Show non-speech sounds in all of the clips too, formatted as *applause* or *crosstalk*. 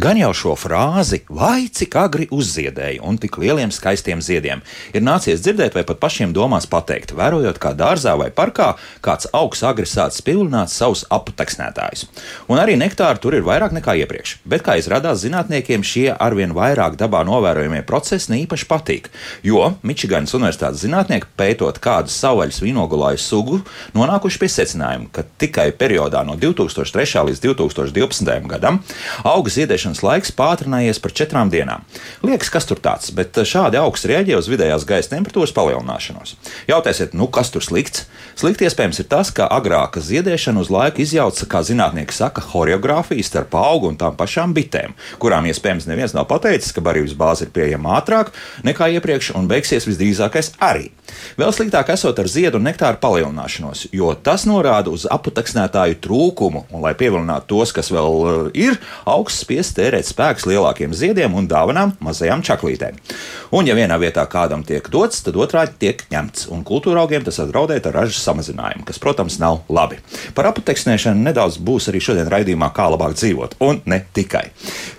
Gan jau šo frāzi, vai cik agri uzziedēja un tik lieliem skaistiem ziediem, ir nācies dzirdēt vai pat pašiem domās pateikt, vērojot, kā dārzā vai parkā kāds augs agri sācis pivilināt savus aputeksnētājus. Un arī nektāri tur ir vairāk nekā iepriekš, bet, kā izrādās, zinātniekiem šie arvien vairāk dabā novērojamie procesi neīpaši patīk, jo Mičiganas Universitātes zinātnieki pētot kādu savvaļas vīnogulāju sugu, nonākuši pie secinājuma, ka tikai periodā no 2003. līdz 2012. gadam auga ziedēšana pētēšanas laiks pātrinājies par četrām dienām. Liekas, kas tur tāds, bet šādi augsts rēģē uz vidējās gaisa temperatūras palielināšanos. Jautājsiet, nu kas tur slikts? Slikti iespējams ir tas, ka agrāka ziedēšana uz laiku izjauca, kā zinātnieki saka, horeogrāfiju starp augu un tām pašām bitēm, kurām iespējams neviens nav pateicis, ka barības bāze ir pieejama ātrāk nekā iepriekš un beigsies visdrīzākais arī. Vēl sliktāk esot ar ziedu un nektāru palielināšanos, jo tas norāda uz aputeksnētāju trūkumu, un, lai pievilinātu tos, kas vēl ir, augsts spiest spēs tērēt spēkus lielākiem ziediem un dāvanām mazajām čaklītēm. Un, ja vienā vietā kādam tiek dots, tad otrādi tiek ņemts, un kultūra augiem tas apdraudēt ar ražas samazinājumu, kas, protams, nav labi. Par aputeksnēšanu nedaudz būs arī šodien raidījumā, kā labāk dzīvot, un ne tikai.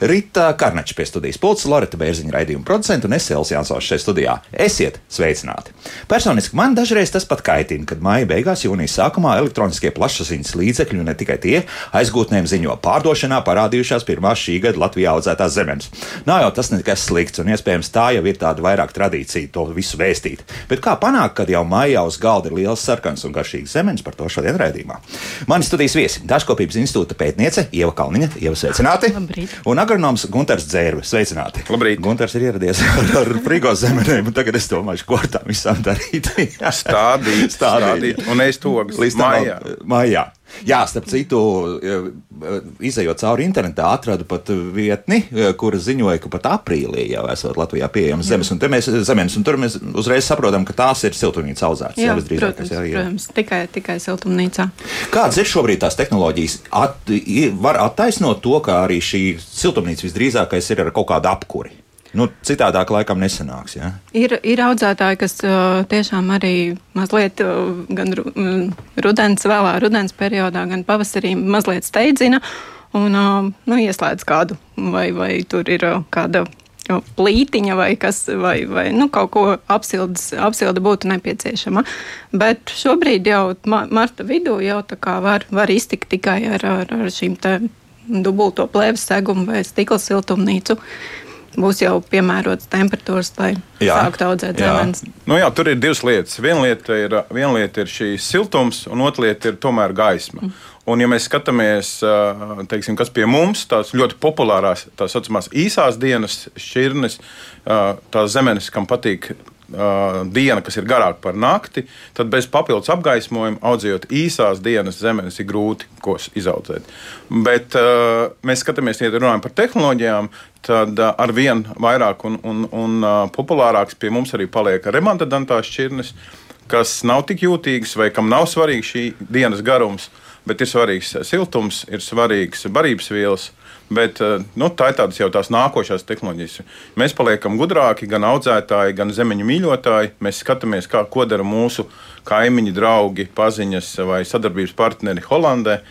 Rīta Karnača pie studijas pulca, Loreta Bērziņa raidījuma producenta un es Elsijas Jansons šeit studijā. Esiet sveicināti! Personiski man dažreiz tas pat kaitina, kad maija beigās, jūnijas sākumā elektroniskie plašsaziņas līdzekļi, un ne tikai tie, aizgūtnēm ziņo pārdošanā parādījušās pirmās šī gada Latvijā audzētās zemes. Nav jau tas nekas slikts, un iespējams tā jau ir tāda vairāk tradīcija to visu vēstīt. Bet kā panākt, kad jau maijā uz galda ir liels sarkans un garšīgs zemes, par to šodien redzējumā. Mani studijas viesi - Dažkopības institūta pētniece Ieva Kalniņa, Ieva sveicināti! Labrīt. Un agronoms Gunters Dzērve, sveicināti! Labrīt! Gunters ir ieradies ar, ar frigo zemenēm, un tagad es domāju, ko ar tām visām darīt. stādīt, *laughs* stādīt, stādīt, un es to līdz maijā. maijā. Jā, starp citu, izējot cauri internetā, atradu pat vietni, kura ziņoja, ka pat aprīlī jau esot Latvijā pieejamas zemes, un, mēs, zemes, un tur mēs uzreiz saprotam, ka tās ir siltumnīca audzētas. Jā, jā protams, jā, jā. protams, tikai, tikai siltumnīcā. Kādas ir šobrīd tās tehnoloģijas? At, var attaisnot to, ka arī šī siltumnīca visdrīzākais ir ar kaut kādu apkuri. Nu, citādāk laikam nesanāks. Ja? Ir, ir audzētāji, kas uh, tiešām arī mazliet uh, gan rudens, vēlā rudens periodā, gan pavasarī mazliet steidzina un uh, nu, ieslēdz kādu, vai, vai tur ir uh, kāda plītiņa vai, kas, vai, vai nu, kaut ko apsildes, apsilde būtu nepieciešama. Bet šobrīd jau marta vidū jau var, var iztikt tikai ar, ar, ar šīm dubulto plēves segumu vai stikla siltumnīcu. Uh, būs jau piemērotas temperatūras, lai jā, sāktu audzēt zemes. Nu jā, tur ir divas lietas. Viena lieta ir, viena lieta ir šīs siltums, un otra lieta ir tomēr gaisma. Mm. Un, ja mēs skatāmies, teiksim, kas pie mums tās ļoti populārās, tā saucamās īsās dienas šķirnes, tās zemes, kam patīk uh, diena, kas ir garāka par nakti, tad bez papildus apgaismojuma, audzējot īsās dienas zemes, ir grūti ko izaudzēt. Bet uh, mēs skatāmies, ja runājam par tehnoloģijām, tad uh, ar vien vairāk un, un, un uh, populārāks pie mums arī paliek remonta dantās šķirnes, kas nav tik jūtīgas vai kam nav svarīgs šī dienas garums, bet ir svarīgs siltums, ir svarīgs barības vielas Bet eh, nu, tā ir tādas jau tās nākošās tehnoloģijas. Mēs paliekam gudrāki, gan audzētāji, gan zemeņu mīļotāji. Mēs skatāmies, kā, ko dara mūsu kaimiņi, draugi, paziņas vai sadarbības partneri Holandē.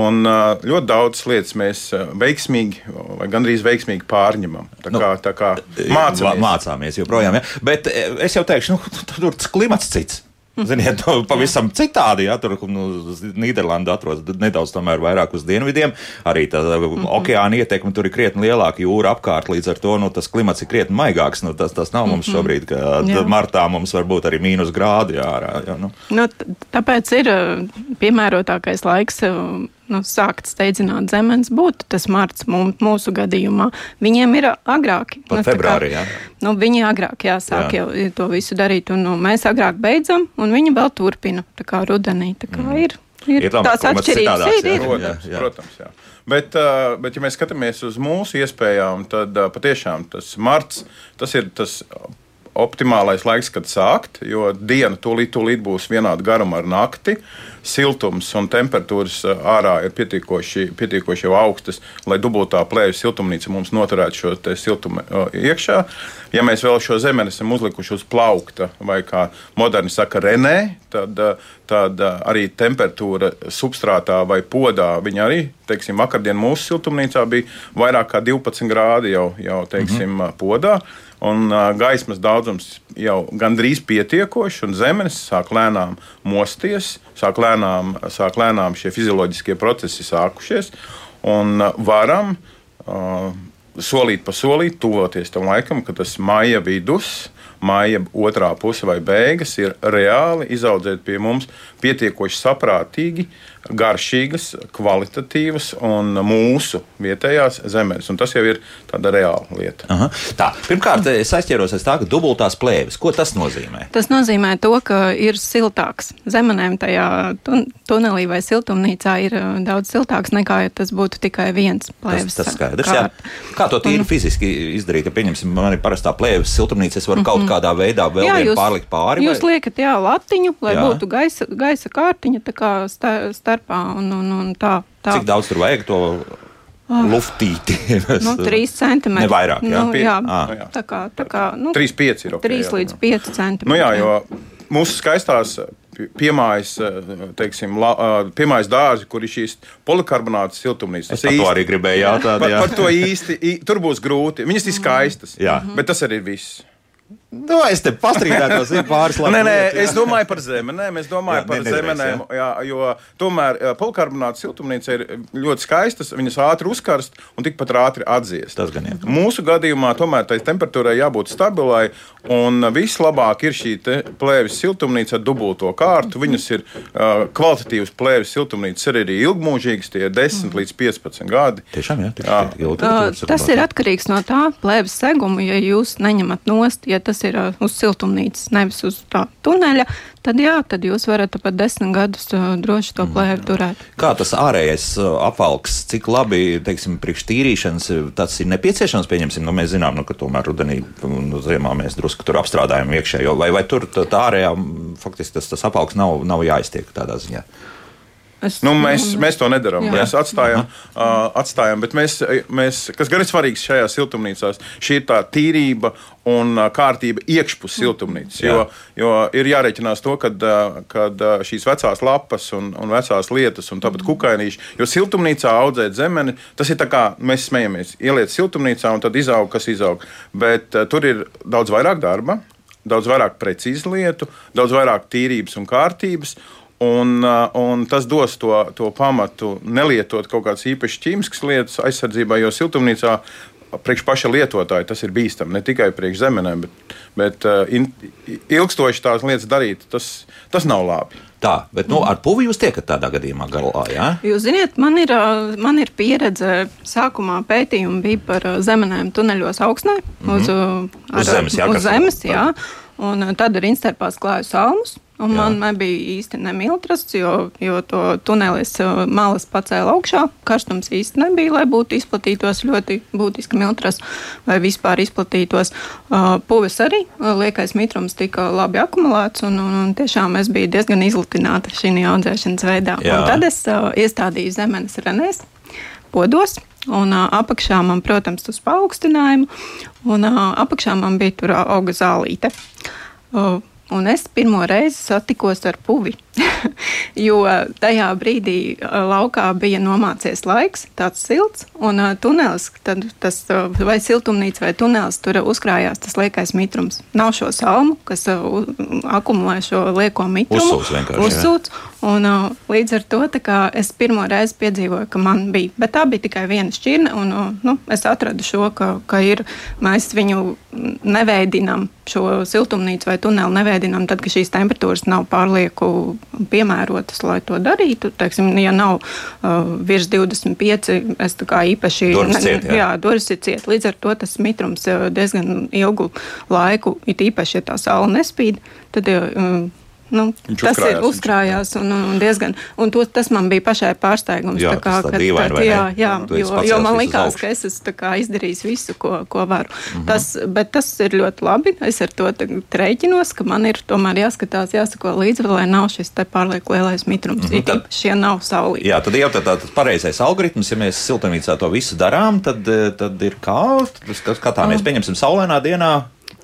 Un eh, ļoti daudz lietas mēs eh, veiksmīgi, vai gandrīz veiksmīgi pārņemam. Tā kā, nu, tā kā mācāmies. mācāmies joprojām. Ja? Bet es jau teikšu, nu, tur klimats cits. Ziniet, nu, pavisam citādi. Ja, tur nu, Nīderlanda atrodas nedaudz vairāk uz dienvidiem. Arī tā mm -hmm. okeāna ietekme tur ir krietni lielāka, jūra apkārt. Līdz ar to nu, tas klimats ir krietni maigāks. Nu, tas, tas nav mums mm -hmm. šobrīd, ka martā mums var būt arī mīnus grādi ārā. Ja, nu. Nu, tāpēc ir piemērotākais laiks nu, sākt steidzināt zemes, būtu tas marts mūsu gadījumā. Viņiem ir agrāk. Pat nu, februārī, jā. Nu, viņi agrāk jāsāk jā. jau to visu darīt, un nu, mēs agrāk beidzam, un viņi vēl turpina, tā kā rudenī. Tā kā mm. ir. Ir, ir tās atšķirības, ir, ir. Protams, jā, jā. protams, jā. Bet, bet, ja mēs skatāmies uz mūsu iespējām, tad patiešām tas marts tas ir tas optimālais laiks, kad sākt, jo diena tūlīt, tūlīt būs vienāda garuma ar nakti. Siltums un temperatūras uh, ārā ir pietiekoši, pietiekoši jau augstas, lai dubultā plēves siltumnīca mums noturētu šo siltumu uh, iekšā. Ja mēs vēl šo zemeni esam uzlikuši uz plaukta, vai kā moderni saka, renē, tad, uh, tad arī temperatūra substrātā vai podā viņa arī, teiksim, vakardien mūsu siltumnīcā bija vairāk kā 12 grādi jau, jau teiksim, mm -hmm. podā un gaismas daudzums jau gandrīz pietiekošs, un zemes sāk lēnām mosties, sāk lēnām, sāk lēnām šie fizioloģiskie procesi sākušies, un varam uh, solīt pa solīt tuvoties tam laikam, kad tas maija vidus. Māja otrā puse vai beigas ir reāli izaudzēt pie mums pietiekoši saprātīgi uh, garšīgas, kvalitatīvas un mūsu vietējās zemes. Un tas jau ir tāda reāla lieta. Aha. Tā, pirmkārt, es aizķeros aiz tā, ka dubultās plēves. Ko tas nozīmē? Tas nozīmē to, ka ir siltāks. Zemenēm tajā tun tunelī vai siltumnīcā ir uh, daudz siltāks nekā, ja tas būtu tikai viens plēves. Tas, tas skaidrs, jā. Kā to tīri un, fiziski izdarīt? Ja pieņemsim, man ir parastā plēves siltumnīca, es varu mm -hmm. kaut mhm. kādā veidā vēl jā, jūs, pārlikt pāri. Jūs vai? liekat, jā, latiņu, lai jā. būtu gaisa, gaisa kārtiņa, tā kā stā, starpā. Un, un, un tā, tā. Cik daudz tur vajag to? Oh. Luftīti. *laughs* nu, 3 *laughs* centimetri. Ne vairāk. Jā, nu, jā, ah. tā kā, tā kā nu, 3, 5 ir. Okay, 3 jā, līdz 5 centimetri. Nu, jā, jo mūsu skaistās piemājas, teiksim, la, piemājas dārzi, kur ir šīs polikarbonāta siltumnīcas. Es īsti, to arī gribēju jautāt. Par, par to īsti, tur būs grūti. Viņas ir skaistas, jā. bet tas arī ir viss. Nu, es te pastrīdētos pāris lapas. Nē, nē, es domāju par zemi. Nē, mēs domājam jā, par zemenēm. Jā. Jā, jo tomēr polikarbonāta siltumnīca ir ļoti skaistas, viņas ātri uzkarst un tikpat ātri atdziest. Tas gan ir. Mūsu gadījumā tomēr tai temperatūrai jābūt stabilai, un vislabāk ir šī plēves siltumnīca ar dubulto kārtu. Viņas ir uh, kvalitatīvas plēves siltumnīcas, ir arī ilgmūžīgas, tie ir 10 līdz 15 gadi. Tiešām, jā, jā. Ilgi, uh, tas ir atkarīgs no tā plēves seguma, ja jūs neņemat nost. Ja tas tas ir uz siltumnīcas, nevis uz tā tuneļa, tad jā, tad jūs varat pat desmit gadus droši to plēvi turēt. Kā tas ārējais apvalks, cik labi, teiksim, priekš tīrīšanas tas ir nepieciešams, pieņemsim, nu mēs zinām, nu, ka tomēr rudenī un ziemā mēs drusku tur apstrādājam iekšējo, vai, vai tur tā, tā ārējā, faktiski tas, tas apvalks nav, nav jāiztiek tādā ziņā. Es, nu, mēs, mēs to nedarām. Jā. Mēs atstājam, uh, atstājam bet mēs, mēs, kas gan ir svarīgs šajā siltumnīcā, šī ir tā tīrība un kārtība iekšpus siltumnīcas. Jo, jo ir jārēķinās to, ka šīs vecās lapas un, un vecās lietas, un tāpat kukainīši, jo siltumnīcā audzēt zemeni, tas ir tā kā mēs smejamies. Ieliec siltumnīcā un tad izaug, kas izaug. Bet uh, tur ir daudz vairāk darba. Daudz vairāk precīzu lietu, daudz vairāk tīrības un kārtības. Un, uh, un tas dos to, to pamatu nelietot kaut kādas īpašas ķīmiskas lietas aizsardzībā, jo siltumnīcā priekš paša lietotāja tas ir bīstami. Ne tikai priekš zemenēm, bet, bet uh, in, ilgstoši tās lietas darīt, tas, tas nav labi. Tā, bet nu, ar puvi jūs tiekat tādā gadījumā galā. Ja? Jūs zināt, man ir, uh, man ir pieredze. Sākumā pētījumi bija par zemenēm tuneļos augstnē, mm -hmm. uz, ar, uz zemes. Jā, uz zemes jā. Un tad ar instarpās klāju salmus. Un Jā. man nebija īsti nemiltrasts, jo, jo to tunelis uh, malas pacēla augšā. Karstums īsti nebija, lai būtu izplatītos ļoti būtiski miltras vai vispār izplatītos. Uh, puvis arī uh, liekais mitrums tika labi akumulēts, un, un, un tiešām es biju diezgan izlutināta šī audzēšanas veidā. Tad es uh, iestādīju zemenes renēs, podos. Un uh, apakšā man, protams, uz paaugstinājumu, un uh, apakšā man bija tur auga zālīte. Uh, Un es pirmo reizi satikos ar puvi, *laughs* jo tajā brīdī laukā bija nomācies laiks, tāds silts, un tunelis, tad tas vai siltumnīca vai tunelis tur uzkrājās tas liekais mitrums. Nav šo salmu, kas akumulē šo lieko mitrumu. Uzsūc vienkārši. Uzsūc, un līdz ar to es pirmo reizi piedzīvoju, ka man bija, bet tā bija tikai viena šķirne, un nu, es atradu šo, ka, ka ir, mēs viņu neveidinām šo siltumnīcu vai tuneli neveidinām tad, kad šīs temperatūras nav pārlieku piemērotas, lai to darītu. Teiksim, ja nav uh, virs 25, es tā kā īpaši. Durvis ciet, jā. jā, durvis ir ciet. Līdz ar to tas mitrums uh, diezgan ilgu laiku, it īpaši, ja tā saule nespīd, tad uh, nu, Viņš tas uzkrājās, ir uzkrājās un, un diezgan. Un to, tas man bija pašai pārsteigums. Jā, tā kā, tas tā dīvaini, ne? jā, jā, Tu esi jo, jo man likās, ka es esmu tā kā izdarījis visu, ko, ko varu. Mm -hmm. tas, bet tas ir ļoti labi. Es ar to rēķinos, ka man ir tomēr jāskatās, jāsako līdzi, lai nav šis pārlieku lielais mitrums. Mm -hmm. tad- šie nav saulīgi. Jā, tad jau tā, tā, tas pareizais algoritms, ja mēs siltumnīcā to visu darām, tad, eh, tad ir kā, tas skatāmies, pieņemsim, saulainā dienā.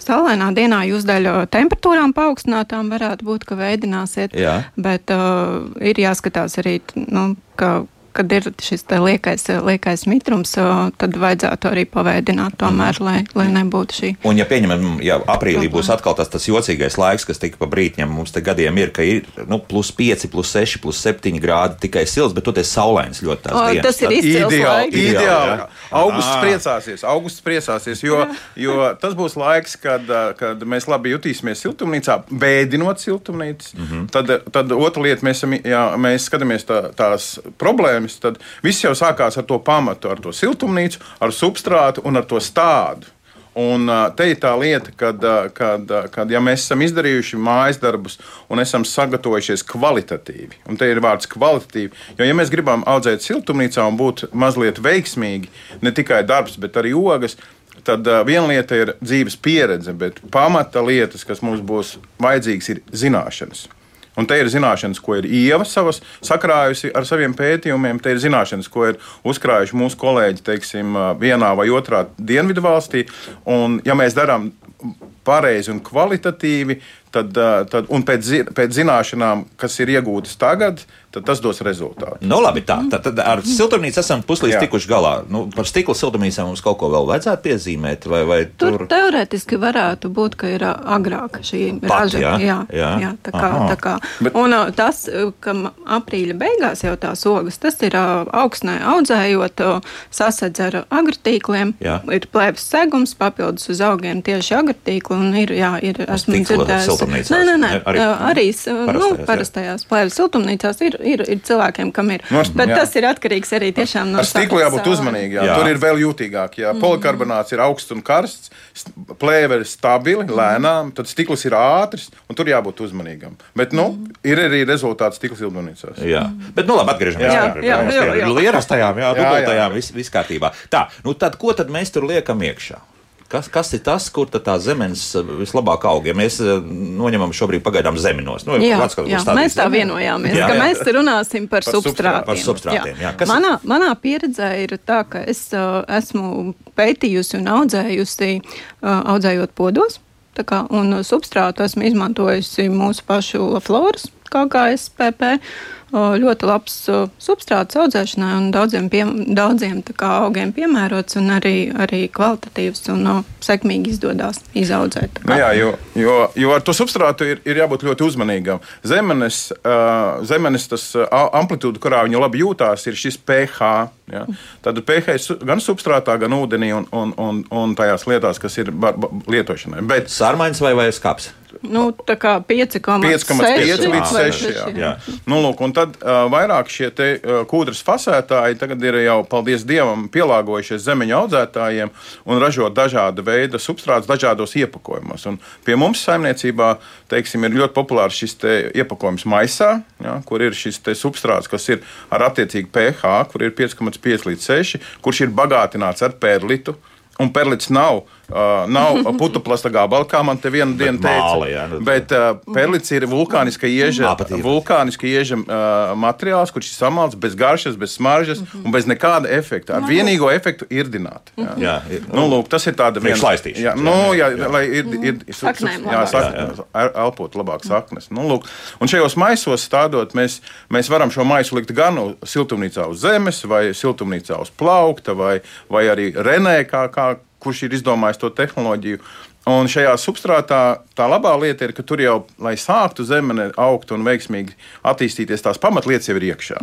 Saulainā dienā jūs daļu temperatūrām paaugstinātām varētu būt, ka veidināsiet, Jā. bet uh, ir jāskatās arī, nu, ka, kad ir šis liekais, liekais mitrums, tad vajadzētu arī paveidināt tomēr, lai, lai nebūtu šī. Un, ja pieņemam, ja aprīlī būs atkal tas, tas jocīgais laiks, kas tika pa brītņiem, mums te gadiem ir, ka ir nu, plus 5, plus 6, plus 7 grādi tikai silts, bet toties saulains ļoti tās O, dienas. tas ir izcils Ideāli, laiks. ideāli. Augusts Ah. priecāsies, augusts priecāsies, jo, jo tas būs laiks, kad, kad mēs labi jutīsimies siltumnīcā, bēdinot siltumnīcas. Mm -hmm. tad, tad otra lieta, mēs, jā, mēs skatāmies tā, tās problēmas, tad viss jau sākās ar to pamatu, ar to siltumnīcu, ar substrātu un ar to stādu. Un te ir tā lieta, kad, kad, kad ja mēs esam izdarījuši mājas darbus un esam sagatavojušies kvalitatīvi, un te ir vārds kvalitatīvi, jo, ja mēs gribam audzēt siltumnīcā un būt mazliet veiksmīgi, ne tikai darbs, bet arī ogas, tad viena lieta ir dzīves pieredze, bet pamata lietas, kas mums būs vajadzīgas, ir zināšanas. Un te ir zināšanas, ko ir Ieva savas sakrājusi ar saviem pētījumiem. Te ir zināšanas, ko ir uzkrājuši mūsu kolēģi, teiksim, vienā vai otrā dienvidu valstī. Un, ja mēs darām pareizi un kvalitatīvi, tad, tad, un pēc, zi- pēc zināšanām, kas ir iegūtas tagad, tad tas dos rezultātu. Nu, labi, tā. Tad, tad ar siltumnīcu esam puslīdz Jā. tikuši galā. Nu, par stikla siltumnīcām mums kaut ko vēl vajadzētu piezīmēt, vai, vai Tur tur. teorētiski varētu būt, ka ir agrāk šī Pat, raža. jā? jā, Jā. jā tā kā, Aha. tā kā. Bet- Un tas, ka aprīļa beigās jau tās ogas, tas ir ā, augsnē audzējot, ā, sasedz ar agritīkliem, Jā. ir plēves segums, papildus uz augiem tieši agritīkli, un ir, jā, ir, esmu dzirdējis. Nē, nē, nē, Ne, arī- arī, s- nu, Parastajās, jā. parastajās plēves siltumnīcās ir, ir, ir cilvēkiem, kam ir. Nu, Bet jā. tas ir atkarīgs arī tiešām no Ar stiklu jābūt uzmanīgiem. Jā. Tur ir vēl jutīgāk. Ja polikarbonāts ir augsts un karsts, st- plēve ir stabili, lēnām, tad stikls ir ātrs un tur jābūt uzmanīgam. Bet nu, ir arī rezultāts stikla siltumnīcās. Jā, bet, nu, labi, atgriežamies Jā, pie- jā, pie- jā, jā. Jā, Jā, jā. dubultajām, viss vis kārtībā. Tā, nu tad ko tad mēs tur liekam iekšā? Kas, kas ir tas, kur tā zemes eh, vislabāk aug? Ja mēs eh, noņemam šobrīd pagaidām zeminos, nu, Jā, kāds, jā, mēs tā vienojāmies, Jā, ka jā. mēs runāsim par, Par substrātiem. Par substrātiem, jā. Kas- Manā, manā pieredzē ir tā, ka es uh, esmu pētījusi un audzējusi, uh, audzējot podos. Kā, un substrātu esmu izmantojusi mūsu pašu floras, kā KSPP. Uh, ļoti labs substrāts audzēšanai un daudziem, pie, daudziem tā kā, augiem piemērots un arī, arī kvalitatīvs un sekmīgi izdodas izaudzēt. Nu, jā, jo, jo, jo ar to substrātu ir, ir jābūt ļoti uzmanīgam. Zemenes, zemenes tas, amplitūda, kurā viņa labi jūtās, ir šis pH. Ja? Tad pH ir gan substrātā, gan ūdenī un, un, un, un tajās lietās, kas ir lietošanai. Bet Sārmaiņas vai, vai skāps? Nu, tā kā 5,5 5,5 līdz vai 6. Jā. Jā. Nu, lūk, un tad uh, vairāk šie te, uh, kūdras fasētāji tagad ir jau, paldies Dievam, pielāgojušies zemeņu audzētājiem un ražo dažāda veida substrātus dažādos iepakojumos. Un pie mums saimniecībā teiksim, ir ļoti populārs šis te iepakojums maisā, ja, kur ir šis te substrāts, kas ir ar attiecīgu pH, kur ir 5,5 līdz 6, kurš ir bagātināts ar perlitu. Un perlīts nav, uh, nav putuplasta gabala, kā man te viena diena teica. māla, jā, nu, bet uh, perlīts ir vulkāniska ieža, vulkāniska ieža uh, materiāls, kurš ir samalts bez garšas, bez smaržas un bez nekāda efekta. Ar vienīgo efektu irdināt. Jā. Jā, ir- Nu, lūk, tas ir tāds Priekš laistīšanas, Jā, nu, jā, jā. lai ir, ir, ir Saknēm jā, labāk. saknes, elpot labāk saknes. Nu, lūk, un šajos maisos stādot, mēs, mēs varam šo maisu likt gan uz siltumnīcā uz zemes, vai siltumnīcā uz plaukta, vai, vai arī renē, kā, kā, kurš ir izdomājis to tehnoloģiju. Un šajā substrātā tā labā lieta ir, ka tur jau, lai sāktu zemene augt un veiksmīgi attīstīties, tās pamatlietas jau ir iekšā.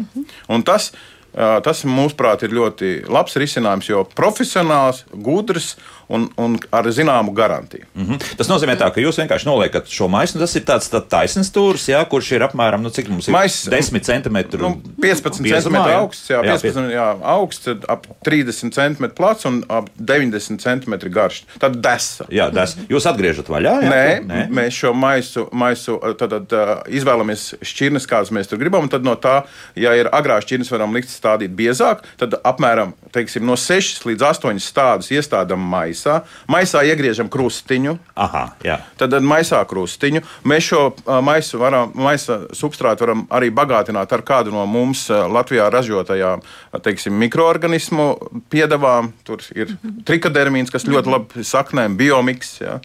Un tas Tas, mūsuprāt, ir ļoti labs risinājums, jo profesionāls, gudrs un, un ar zināmu garantiju. Mm -hmm. Tas nozīmē, tā, ka jūs vienkārši noliekat šo maisu, un tas ir tāds tā taisnīgs stūris, jā, kurš ir apmēram nu, cik mums ir Mais, 10 cm. Nu, 15 cm augsts, jā, 15 jā, augsts, ap 30 cm plats un ap 90 cm garš. Tad desa. Jā, desa. Jūs atgriežat vaļā? Jā? Nē, Nē, mēs šo maisu, maisu tad, tad, izvēlamies šķirnes, kādas mēs tur gribam, tad no tā, ja ir agrās šķirnes, varam likt stādīt biezāk, tad apmēram teiksim, no 6 līdz 8 stādus iestādām maisā. Maisā iegriežam krustiņu. Aha, jā. tad, maisā krustiņu. Mēs šo maisu varam, maisa substrātu varam arī bagātināt ar kādu no mums Latvijā ražotajām teiksim, mikroorganismu piedevām. Tur ir trikodermīns, kas ļoti labi saknēm, biomiks. Jā.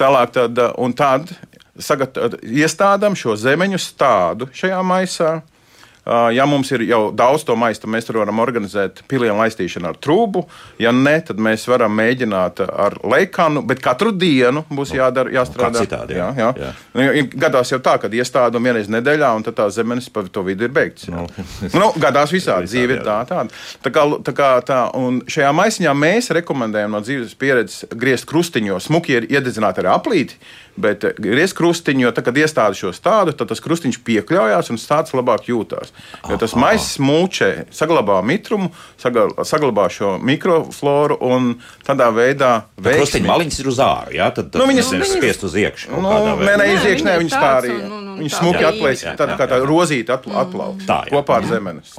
Tālāk, tad, un tad iestādām šo zemeņu stādu šajā maisā. Ja mums ir jau daudz to maistu, mēs tur varam organizēt pilienu laistīšanu ar trūku. Ja nē, tad mēs varam mēģināt ar leikanu, bet katru dienu būs nu, jādara, jāstrādā. Citādi, jā. Jā, jā. Jā. Gadās jau tā, ka iestādu vienreiz nedēļā, un tad tā zemenes pa to vidu ir beigts. Nu. *laughs* nu, gadās visādi, dzīve ir tā, tāda. Tā kā, tā kā tā, un šajā maisiņā mēs rekomendējam no dzīves pieredzes griezt krustiņos, smuki ir iededzināt arī aplīti. Bet griezt krustiņu, jo tad, kad iestāda šo stādu, tad tas krustiņš piekļāvās un stāsts labāk jūtās. Jo tas maisis mūčē, saglabā mitrumu, saglabā šo mikrofloru un tādā veidā veiksmi... krustiņa maliņas ir uz ārā. Ja? Tad, tad nu, viņas ir spiest uz iekšā. Nu, nē, nē, uz iekšā viņas tā arī. Nu, nu, viņas smuki atplēs, tāda kā tā rozīta atplaukt tā, jā. kopā ar zemenes.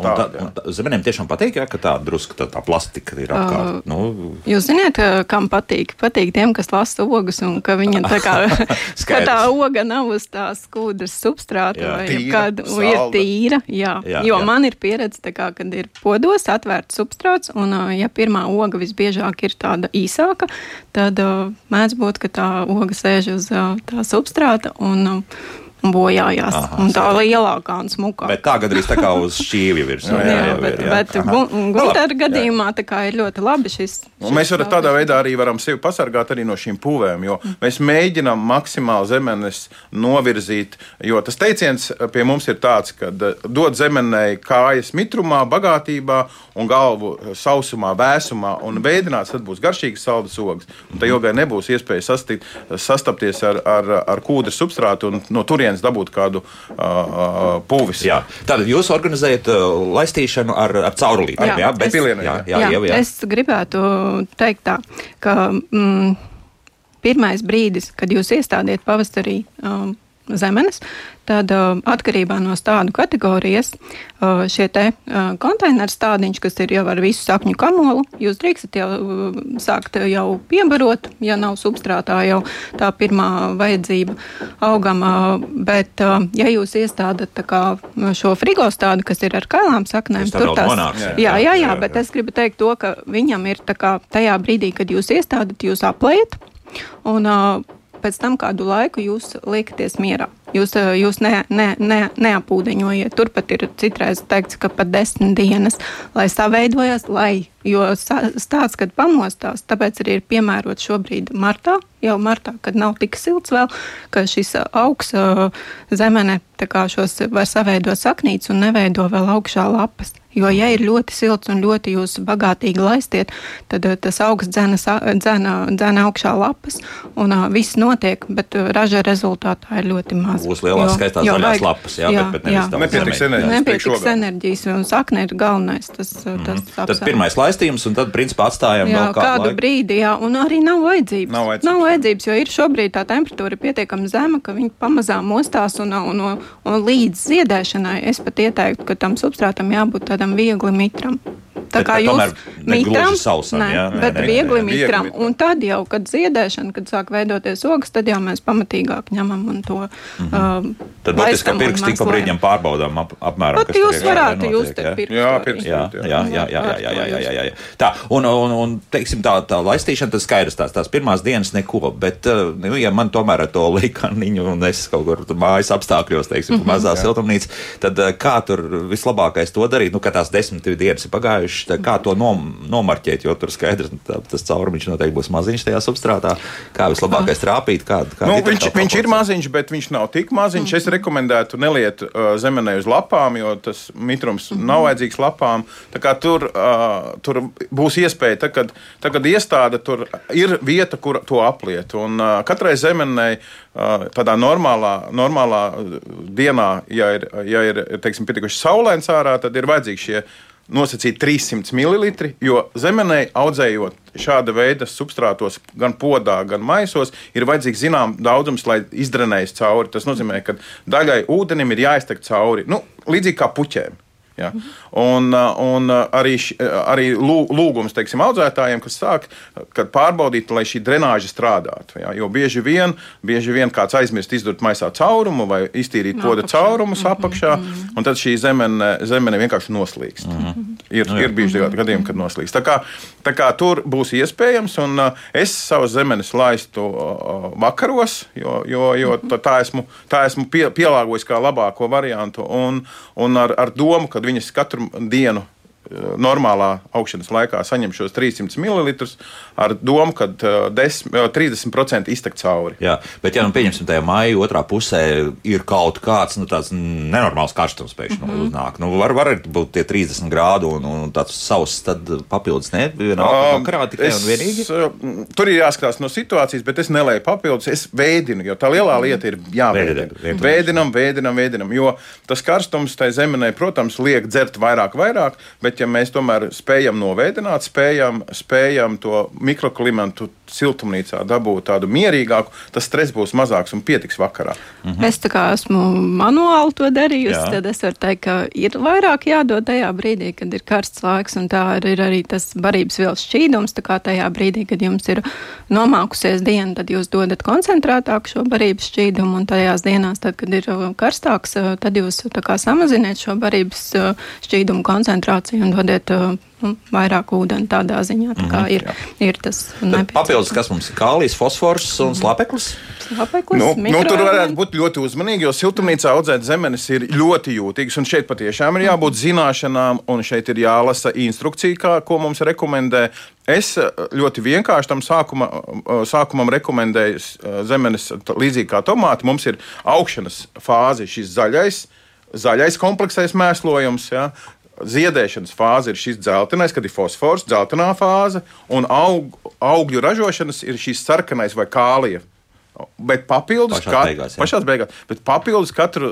Zemenēm tiešām patīk, ja, ka tā drusku tā, tā plastika ir apkārt. Uh, nu. Jūs zināt, kam patīk? Patīk tiem, kas lasa ogas un ka viņa tā kā, *laughs* ka tā oga nav uz tās skūdras substrāta jā. vai kāda ir tīra. Jā, jā, jo jā. man ir pieredze, kā, kad ir podos atvērts substrāts, un ja pirmā oga visbiežāk ir tāda īsāka, tad mēdz būt, ka tā oga sēž uz tā substrāta. Un, bojājās. Aha, un tā lielākā un smukākā. Bet tā gandrīz tā kā uz šķīvja virs. jā, jā, jā, bet, jā. bet Gunter gadījumā tā kā ir ļoti labi šis. šis mēs varam tādā veidā arī varam sevi pasargāt arī no šīm pūvēm, jo mm. mēs mēģinām maksimāli zemenes novirzīt, jo tas teiciens pie mums ir tāds, ka dod zemenei kājas mitrumā, bagātībā un galvu sausumā, vēsumā un veidinās, tad būs garšīgas saldas ogas. Un tā ilgai nebūs iespēja sastīt, sastapties ar, ar, ar kūdras substrātu un no turienes turienes dabūt kādu uh, pūvis. Jā. Tātad jūs organizējat uh, laistīšanu ar, ar caurulītēm, jā? jā? Bet, es, jā, jā, jā, jā, jā. Es gribētu teikt tā, ka mm, pirmais brīdis, kad jūs iestādiet pavasarī um, zemenes, tad uh, atkarībā no stādu kategorijas uh, šie te uh, konteineru stādiņš, kas ir jau ar visu sakņu kamolu, jūs drīkstat jau uh, sākt jau piebarot, ja nav substrātā jau tā pirmā vajadzība augam, uh, bet uh, ja jūs iestādat kā, šo frigostādu, kas ir ar kailām saknēm, tur tas monāks, jā, jā, jā, jā, bet es gribu teikt to, ka viņam ir kā, tajā brīdī, kad jūs iestādat, jūs aplējat. Un, uh, pēc tam kādu laiku jūs liekaties mierā. Jūs, eh, jūs ne, ne, ne, neapūdeņojiet. Turpat ir citreiz teikts, ka pat desmit dienas, lai saveidojas, lai, jo stāsts, kad pamostās, tāpēc arī ir piemērots šobrīd martā, jau martā, kad nav tik silts vēl, ka šis augs eh, zemene šos var saveidot saknītes un neveido vēl augšā lapas. Jo, ja ir ļoti silts un ļoti jūs bagātīgi laistiet, tad tas augsts dzēna, dzēna, dzēna augšā lapas un viss notiek, bet raža rezultātā ir ļoti maz. Būs lielās skaistās zaļās vajag, lapas, jā, jā, bet, bet jā. nepietiks enerģijas. Nepietiks enerģijas un sakne ir galvenais. Tas, mm. tas mm. Tad pirmais laistījums un tad principā atstājam jā, kādu, kādu laiku. brīdi, jā, un arī nav vajadzības. Nav vajadzības, nav vajadzības jo ir šobrīd tā temperatūra pietiekami zema, ka viņi pamazām mostās un, un, un, un līdz ziedēšanai es pat ieteiktu, ka tam substrātam jābūt tādam viegli mitram. Tā bet, kā jūs mitram, sausam, ne, jā, nē, bet nē, viegli nē, mitram. Un tad jau, kad ziedēšana, kad sāk veidoties ogas, tad jau mēs pamatīgāk ņemam un to. Mm -hmm. Uh, tad būtiski, ka pirksts tik pa brīdim pārbaudām ap, apmēram. Pat jūs varētu just ja? pirkstu. Jā, pirkstu. Jā, jā, jā, jā, jā, jā, jā, jā, jā. Tā, un, un, un teiksim, tā, tā laistīšana, tas skaidrs, tās, tās pirmās dienas neko, bet, uh, nu, ja man tomēr ar to *laughs* likaniņu un es kaut kur mājas apstākļos, teiksim, mm -hmm, mazā siltumnīca, tad uh, kā tur vislabākais to darīt, nu, ka tās desmit dienas ir pagājušas, tā, kā to nom, nomarķēt, jo tur skaidrs, tā, tas caurumiņš noteikti būs maziņš tajā substrātā. Kā vislabākais trāpīt? Kā, kā nu, viņš, viņš ir maziņš, bet viņš nav tik maziņš. Es rekomendētu neliet uh, zemenē uz lapām, jo tas mitrums mm. nav vajadzīgs lapām. Tur, uh, tur būs iespēja, tā, kad, tā, kad iestāde tur ir vieta, kur to apliet. Un, uh, katrai zemenē uh, tādā normālā, normālā dienā, ja ir, ja ir teiksim, pietiekoši saulains ārā, tad ir vajadzīgi šie nosacīti 300 ml, jo zemenē audzējot šāda veida substrātos, gan podā, gan maisos, ir vajadzīgs zināms daudzums, lai izdrenējas cauri. Tas nozīmē, ka daļai ūdenim ir jāiztek cauri, nu, līdzīgi kā puķēm. Ja? Un, un arī, arī lūgums teiksim, audzētājiem, kas sāk pārbaudīt, lai šī drenāža strādātu. Ja? Jo bieži vien, bieži vien kāds aizmirst izdurt maisā caurumu vai iztīrīt poda caurumus mm -hmm. apakšā, un tad šī zemene, zemene vienkārši noslīkst. Mm -hmm. Ir, ir bijuši gadījumi, kad noslīkst. Tā kā, tā kā tur būs iespējams, un es savas zemenes laistu vakaros, jo, jo, jo tā esmu, tā esmu pie, pielāgojis kā labāko variantu, un, un ar, ar domu, ka viņas katru dienu Eh, normālā augšanas laikā saņem šos 300 ml ar domu, ka 10, eh, 30% eh, iztek cauri. Jā, bet, ja nu pieņemsim, tajā maija otrā pusē ir kaut kāds nu, nenormāls karstums pēkšņi mm -hmm. uznāk, nu, var, var būt tie 30 grādi un, un tāds savs papildus ne, vienā vakarā tikai es, un vienīgi. Tur ir jāskatās no situācijas, bet es nelēju papildus, es vēdinu, jo tā lielā lieta ir jāvēdina. Vēdinam, vēdinam, vēdinam, jo tas karstums tai zemenē, protams, liek dzert vairāk, vairāk, bet bet ja mēs tomēr spējam novēdināt, spējam, spējam to mikroklimatu siltumnīcā dabūt tādu mierīgāku, tas stress būs mazāks un pietiks vakarā. Mhm. Es tā kā esmu manuāli to darījusi, Jā. tad es varu teikt, ka ir vairāk jādod tajā brīdī, kad ir karsts laiks, un tā ir arī tas barības vielas šķīdums. Tā kā tajā brīdī, kad jums ir nomākusies diena, tad jūs dodat koncentrētāku šo barības šķīdumu, un tajās dienās, tad, kad ir uh, karstāks, uh, tad jūs kā samaziniet šo barības uh, šķīdumu koncentrāciju dodiet nu, vairāk ūdeni tādā ziņā. Tā kā mm -hmm, ir, jā. ir tas papildus, kas mums ir kālijs, fosfors un mhm. slāpeklis. Slāpeklis, nu, nu, tur varētu būt ļoti uzmanīgi, jo siltumnīcā audzēt zemenes ir ļoti jūtīgas. Un šeit patiešām ir jābūt zināšanām, un šeit ir jālasa instrukcija, kā, ko mums rekomendē. Es eh, ļoti vienkārši tam sākuma, eh, sākumam rekomendēju zemenes līdzīgi kā tomāti. Mums ir augšanas fāze, šis zaļais, zaļais kompleksais mēslojums. Ja? Ziedēšanas fāze ir šis dzeltenais, kad ir fosfors, dzeltenā fāze, un aug, augļu ražošanas ir šis sarkanais vai kālija. Bet papildus, pašās kat, beigās, pašās beigās, bet papildus katru,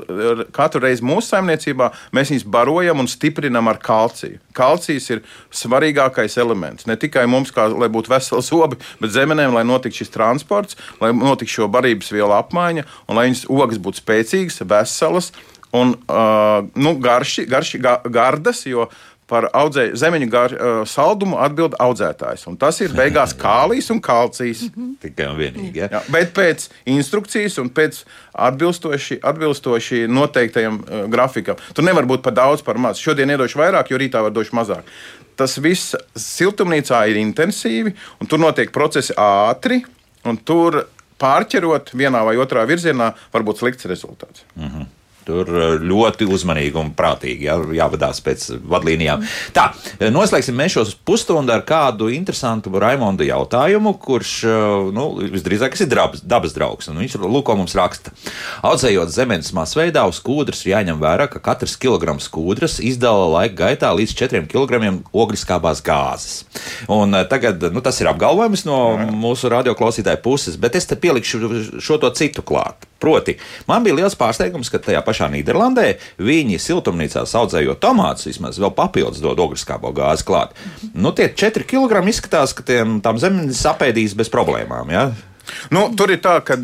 katru reizi mūsu saimniecībā mēs viņus barojam un stiprinam ar kalciju. Kalcijs ir svarīgākais elements. Ne tikai mums, kā, lai būtu veseli sobi, bet zemenēm, lai notiktu šis transports, lai notiktu šo barības vielu apmaiņa un lai viņas ogas būtu spēcīgas, veselas un uh, nu, garši, garši, ga, gardas, jo par audzēju zemeņu gar, uh, saldumu atbild audzētājs. Un tas ir beigās *laughs* kālijs un kalcijs. Tikai un vienīgi. Ja? Jā, bet pēc instrukcijas un pēc atbilstoši, atbilstoši noteiktajam uh, grafikam. Tur nevar būt par daudz, par maz. Šodien iedošu vairāk, jo rītā var došu mazāk. Tas viss siltumnīcā ir intensīvi, un tur notiek procesi ātri. Tur pārķerot vienā vai otrā virzienā, var būt slikts rezultāts. Mm -hmm. Tur eh, ļoti uzmanīgi un prātīgi jā, jāvadās pēc vadlīnijām. Tā, eh, noslēgsim mēs šos pusstundu ar kādu interesantu Raimonda jautājumu, kurš eh, nu, visdrīzāk ir dabas, dabas draugs. Viņš lūko mums raksta. Audzējot zemes masveidā uz kūdras, jāņem vērā, ka katrs kilograms kūdras izdala laika gaitā līdz 4 kg ogliskābās gāzes. Un tagad nu, tas ir apgalvojums no mūsu radioklausītāja puses, bet es te pielikšu šo to citu klāt. Proti, man bija liels pārsteigums, ka tajā pašā Nīderlandē viņi siltumnīcās audzējot tomātus, vismaz vēl papildus dod ogliskābo gāzi klāt. Nu, tie 4 kg izskatās, ka tiem, tām zemes apēdīs bez problēmām. Ja? Nu, tur ir tā, ka,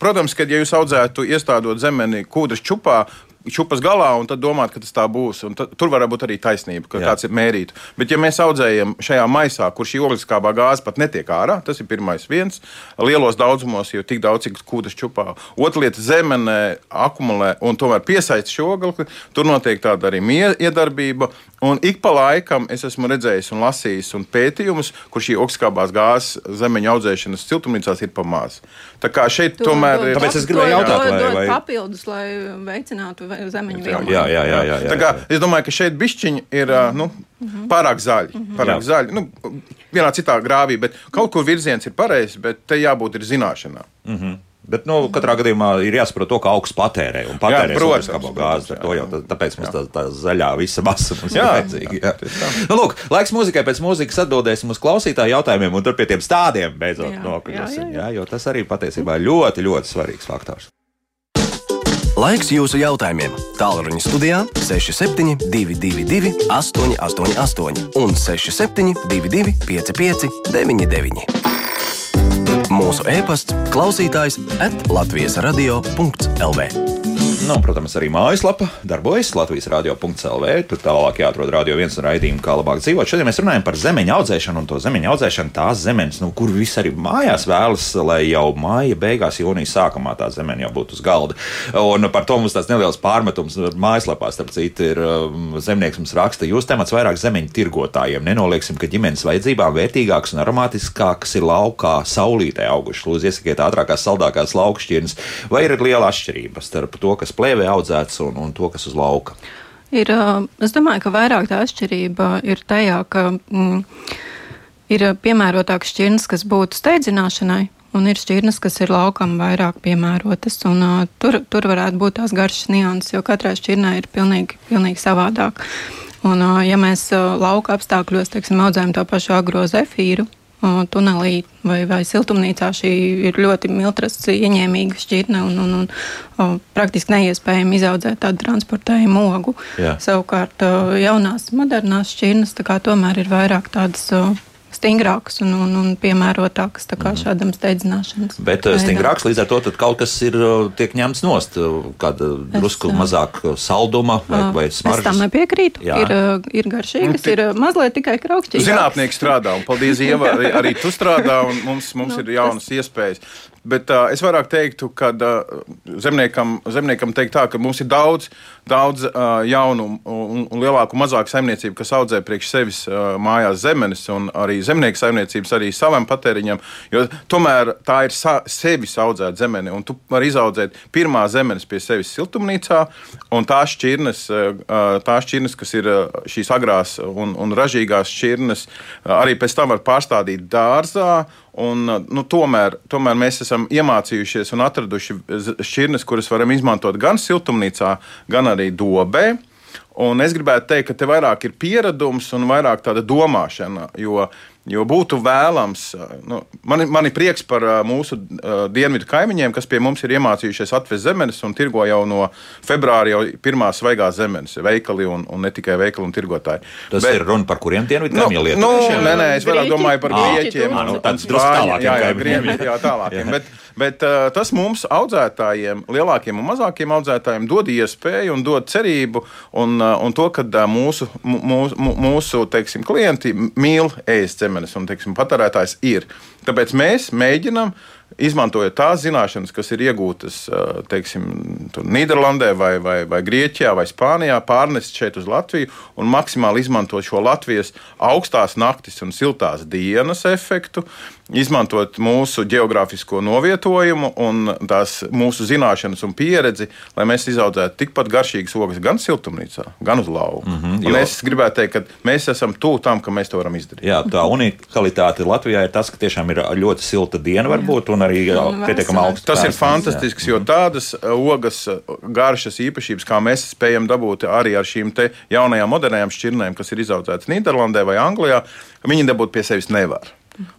protams, kad ja jūs audzētu iestādot zemeni kūdras čupā, čupas galā un tad domāt, ka tas tā būs. Tad, tur var būt arī taisnība, ka Jā. kāds ir mērīts. Bet, ja mēs audzējam šajā maisā, kur šī ogliskābā gāze pat netiek ārā, tas ir pirmais viens. Lielos daudzumos jau tik daudz, cik kūdas čupā. Otra lieta - zemenē akumulē un tomēr piesaista šo ogli. Tur notiek tāda arī iedarbība. Un ik pa laikam es esmu redzējis un lasījis un pētījumus, kur šī ogliskābās gāzes zemeņa audzēšanas siltumnīcās ir pamāca. Tā kā šeit to, tomēr ir. Tāpēc es gribēju jautāt, vai, vai papildus, lai veicinātu zemeņu Jā, vilnu. jā, jā. jā, jā, Tā kā, es domāju, ka šeit bišķiņi ir nu, pārāk zaļi. Pārāk Jā. zaļi. Nu, vienā citā grāvī, bet kaut kur virziens ir pareizs, bet te jābūt ir zināšanām. Bet, nu, katrā gadījumā ir jāsaprot to, ka augsts patērē. Un patērē protams, gāzi. jā. To jau, tā- tāpēc mums tā, tā zaļā visa masa mums ir Jā, vajadzīga. Jā. tieši tā. Nu, lūk, laiks mūzikai pēc mūzikas atbildēsim uz klausītāju jautājumiem un tur pie tiem stādiem beidzot Jā, nokļūsim. jā, jā, Jā, jo tas arī patiesībā ir ļoti, ļoti svarīgs faktors. Laiks jūsu jautājumiem. Tālruņa studijā 6722, 888, un 6722, 559, mūsu e-pasts, klausītājs at Latvijas radio.lv. Nu, protams, arī mājaslapa darbojas Latvijas radio.clv. Tur tālāk jāatrod radio viens un raidījumi, kā labāk dzīvot. Šodien mēs runājam par zemeņa audzēšanu un to zemeņa audzēšanu tās zemes, nu, kur visi arī mājās vēlas, lai jau māja beigās, jūnijas sākumā tā zemeņa jau būtu uz galda. Un par to mums tāds neliels pārmetums mājaslapā, starp citu, ir um, zemnieks mums raksta, jūs temats vairāk zemeņu tirgotājiem. Nenolieksim, ka ģimenes vajadzībām vērtīgāks un aromātiskāks ir laukā saulītē auguši. Lūdzu, iesakiet ātrākās, saldākās laukšķirnes, vai ir liela atšķirība starp to, kas plēvē audzēts un, un to, kas uz lauka. Ir, es domāju, ka vairāk tā atšķirība ir tajā, ka mm, ir piemērotākas šķirnes, kas būtu steidzināšanai, un ir šķirnes, kas ir laukam vairāk piemērotas. Un, uh, tur, tur varētu būt tās garšas nianses, jo katrai šķirnei ir pilnīgi, pilnīgi savādāk. Un, uh, ja mēs uh, lauka apstākļos teiksim, audzējam to pašu agrozefīru, tunelī vai, vai siltumnīcā šī ir ļoti miltras ieņēmīga šķirne un, un, un uh, praktiski neiespējami izaudzēt tādu transportējumu ogu. Jā. Savukārt jaunās, modernās šķirnes tomēr ir vairāk tādas uh, stingrākas un, un, un piemērotākas tā kā šādam steidzināšanas. Bet uh, veidam. stingrāks līdz ar to kaut kas ir uh, tiek ņemts nost, uh, kāda drusku ā, mazāk uh, salduma vai, vai Es tam smaržas. nepiekrītu. Jā. Ir, uh, ir garšīgas, ir uh, mazliet tikai kraukšķīgas. Zinātnieki strādā, un paldies, Ieva, arī, arī tu strādā, un mums, mums Nu, ir jaunas iespējas. Bet uh, es vairāk teiktu, ka uh, zemniekam, zemniekam teikt tā, ka mums ir daudz, daudz uh, jaunu un, un lielāku mazāku saimniecību, kas audzē priekš sevis uh, mājās zemenes, un arī zemnieku saimniecības arī savam patēriņam, jo tomēr tā ir sa sevis audzēta zemene, un tu vari izaudzēt pirmā zemenes pie sevis siltumnīcā, un tās šķirnes, uh, tās šķirnes kas ir uh, šīs agrās un, un ražīgās šķirnes, uh, arī pēc tam var pārstādīt dārzā. Un, nu, tomēr, tomēr mēs esam iemācījušies un atraduši šķirnes, kuras varam izmantot gan siltumnīcā, gan arī dobē. Un es gribētu teikt, ka te vairāk ir pieredums un vairāk tāda domāšana. Jo, jo būtu vēlams, nu, man, man ir prieks par mūsu ā, dienvidu kaimiņiem, kas pie mums ir iemācījušies atvest zemenes un tirgo jau no februāra jau pirmās svaigās zemenes, veikali un, un ne tikai veikali un tirgotāji. Tas Bet, ir runa par kuriem dienvidu Nu, kaimiņiem nu, lietuviešiem? nē, nē, es vairāk domāju par Ā, grieķiem. ā, nu, un drusku tālākiem Jā, jā, kaimiņiem. grieķi, jā, tālākiem. Jā. Bet, bet uh, tas mums audzētājiem, lielākiem un mazākiem audzētājiem, dod iespēju un dod cerību, un, uh, un to, ka uh, mūsu, mūsu, mūsu teiksim, klienti mīl ēst zemenes, un teiksim, patērētājs ir. Tāpēc mēs mēģinām. Izmantojot tās zināšanas, kas ir iegūtas teiksim, Nīderlandē, vai, vai, vai Grieķijā, vai Spānijā, pārnest šeit uz Latviju un maksimāli izmantot šo Latvijas augstās naktis un siltās dienas efektu, izmantot mūsu geogrāfisko novietojumu un tās mūsu zināšanas un pieredzi, lai mēs izaudzētu tikpat garšīgas ogas gan siltumnīcā, gan uz lauka. Mm -hmm, jo- un es gribētu teikt, ka mēs esam tuvu tam, ka mēs to varam izdarīt. Jā, tā unikalitāte Latvijā ir tas, ka tiešām ir ļoti silta diena, varbūt, un arī jā, Un pietiekami augsts. Tas ir fantastisks, jo tādas uh, ogas, uh, garšas īpašības, kā mēs spējam dabūt arī ar šīm te jaunajām, modernajām šķirnēm, kas ir izaudzētas Nīderlandē vai Anglijā, viņi dabūt pie sevis nevar.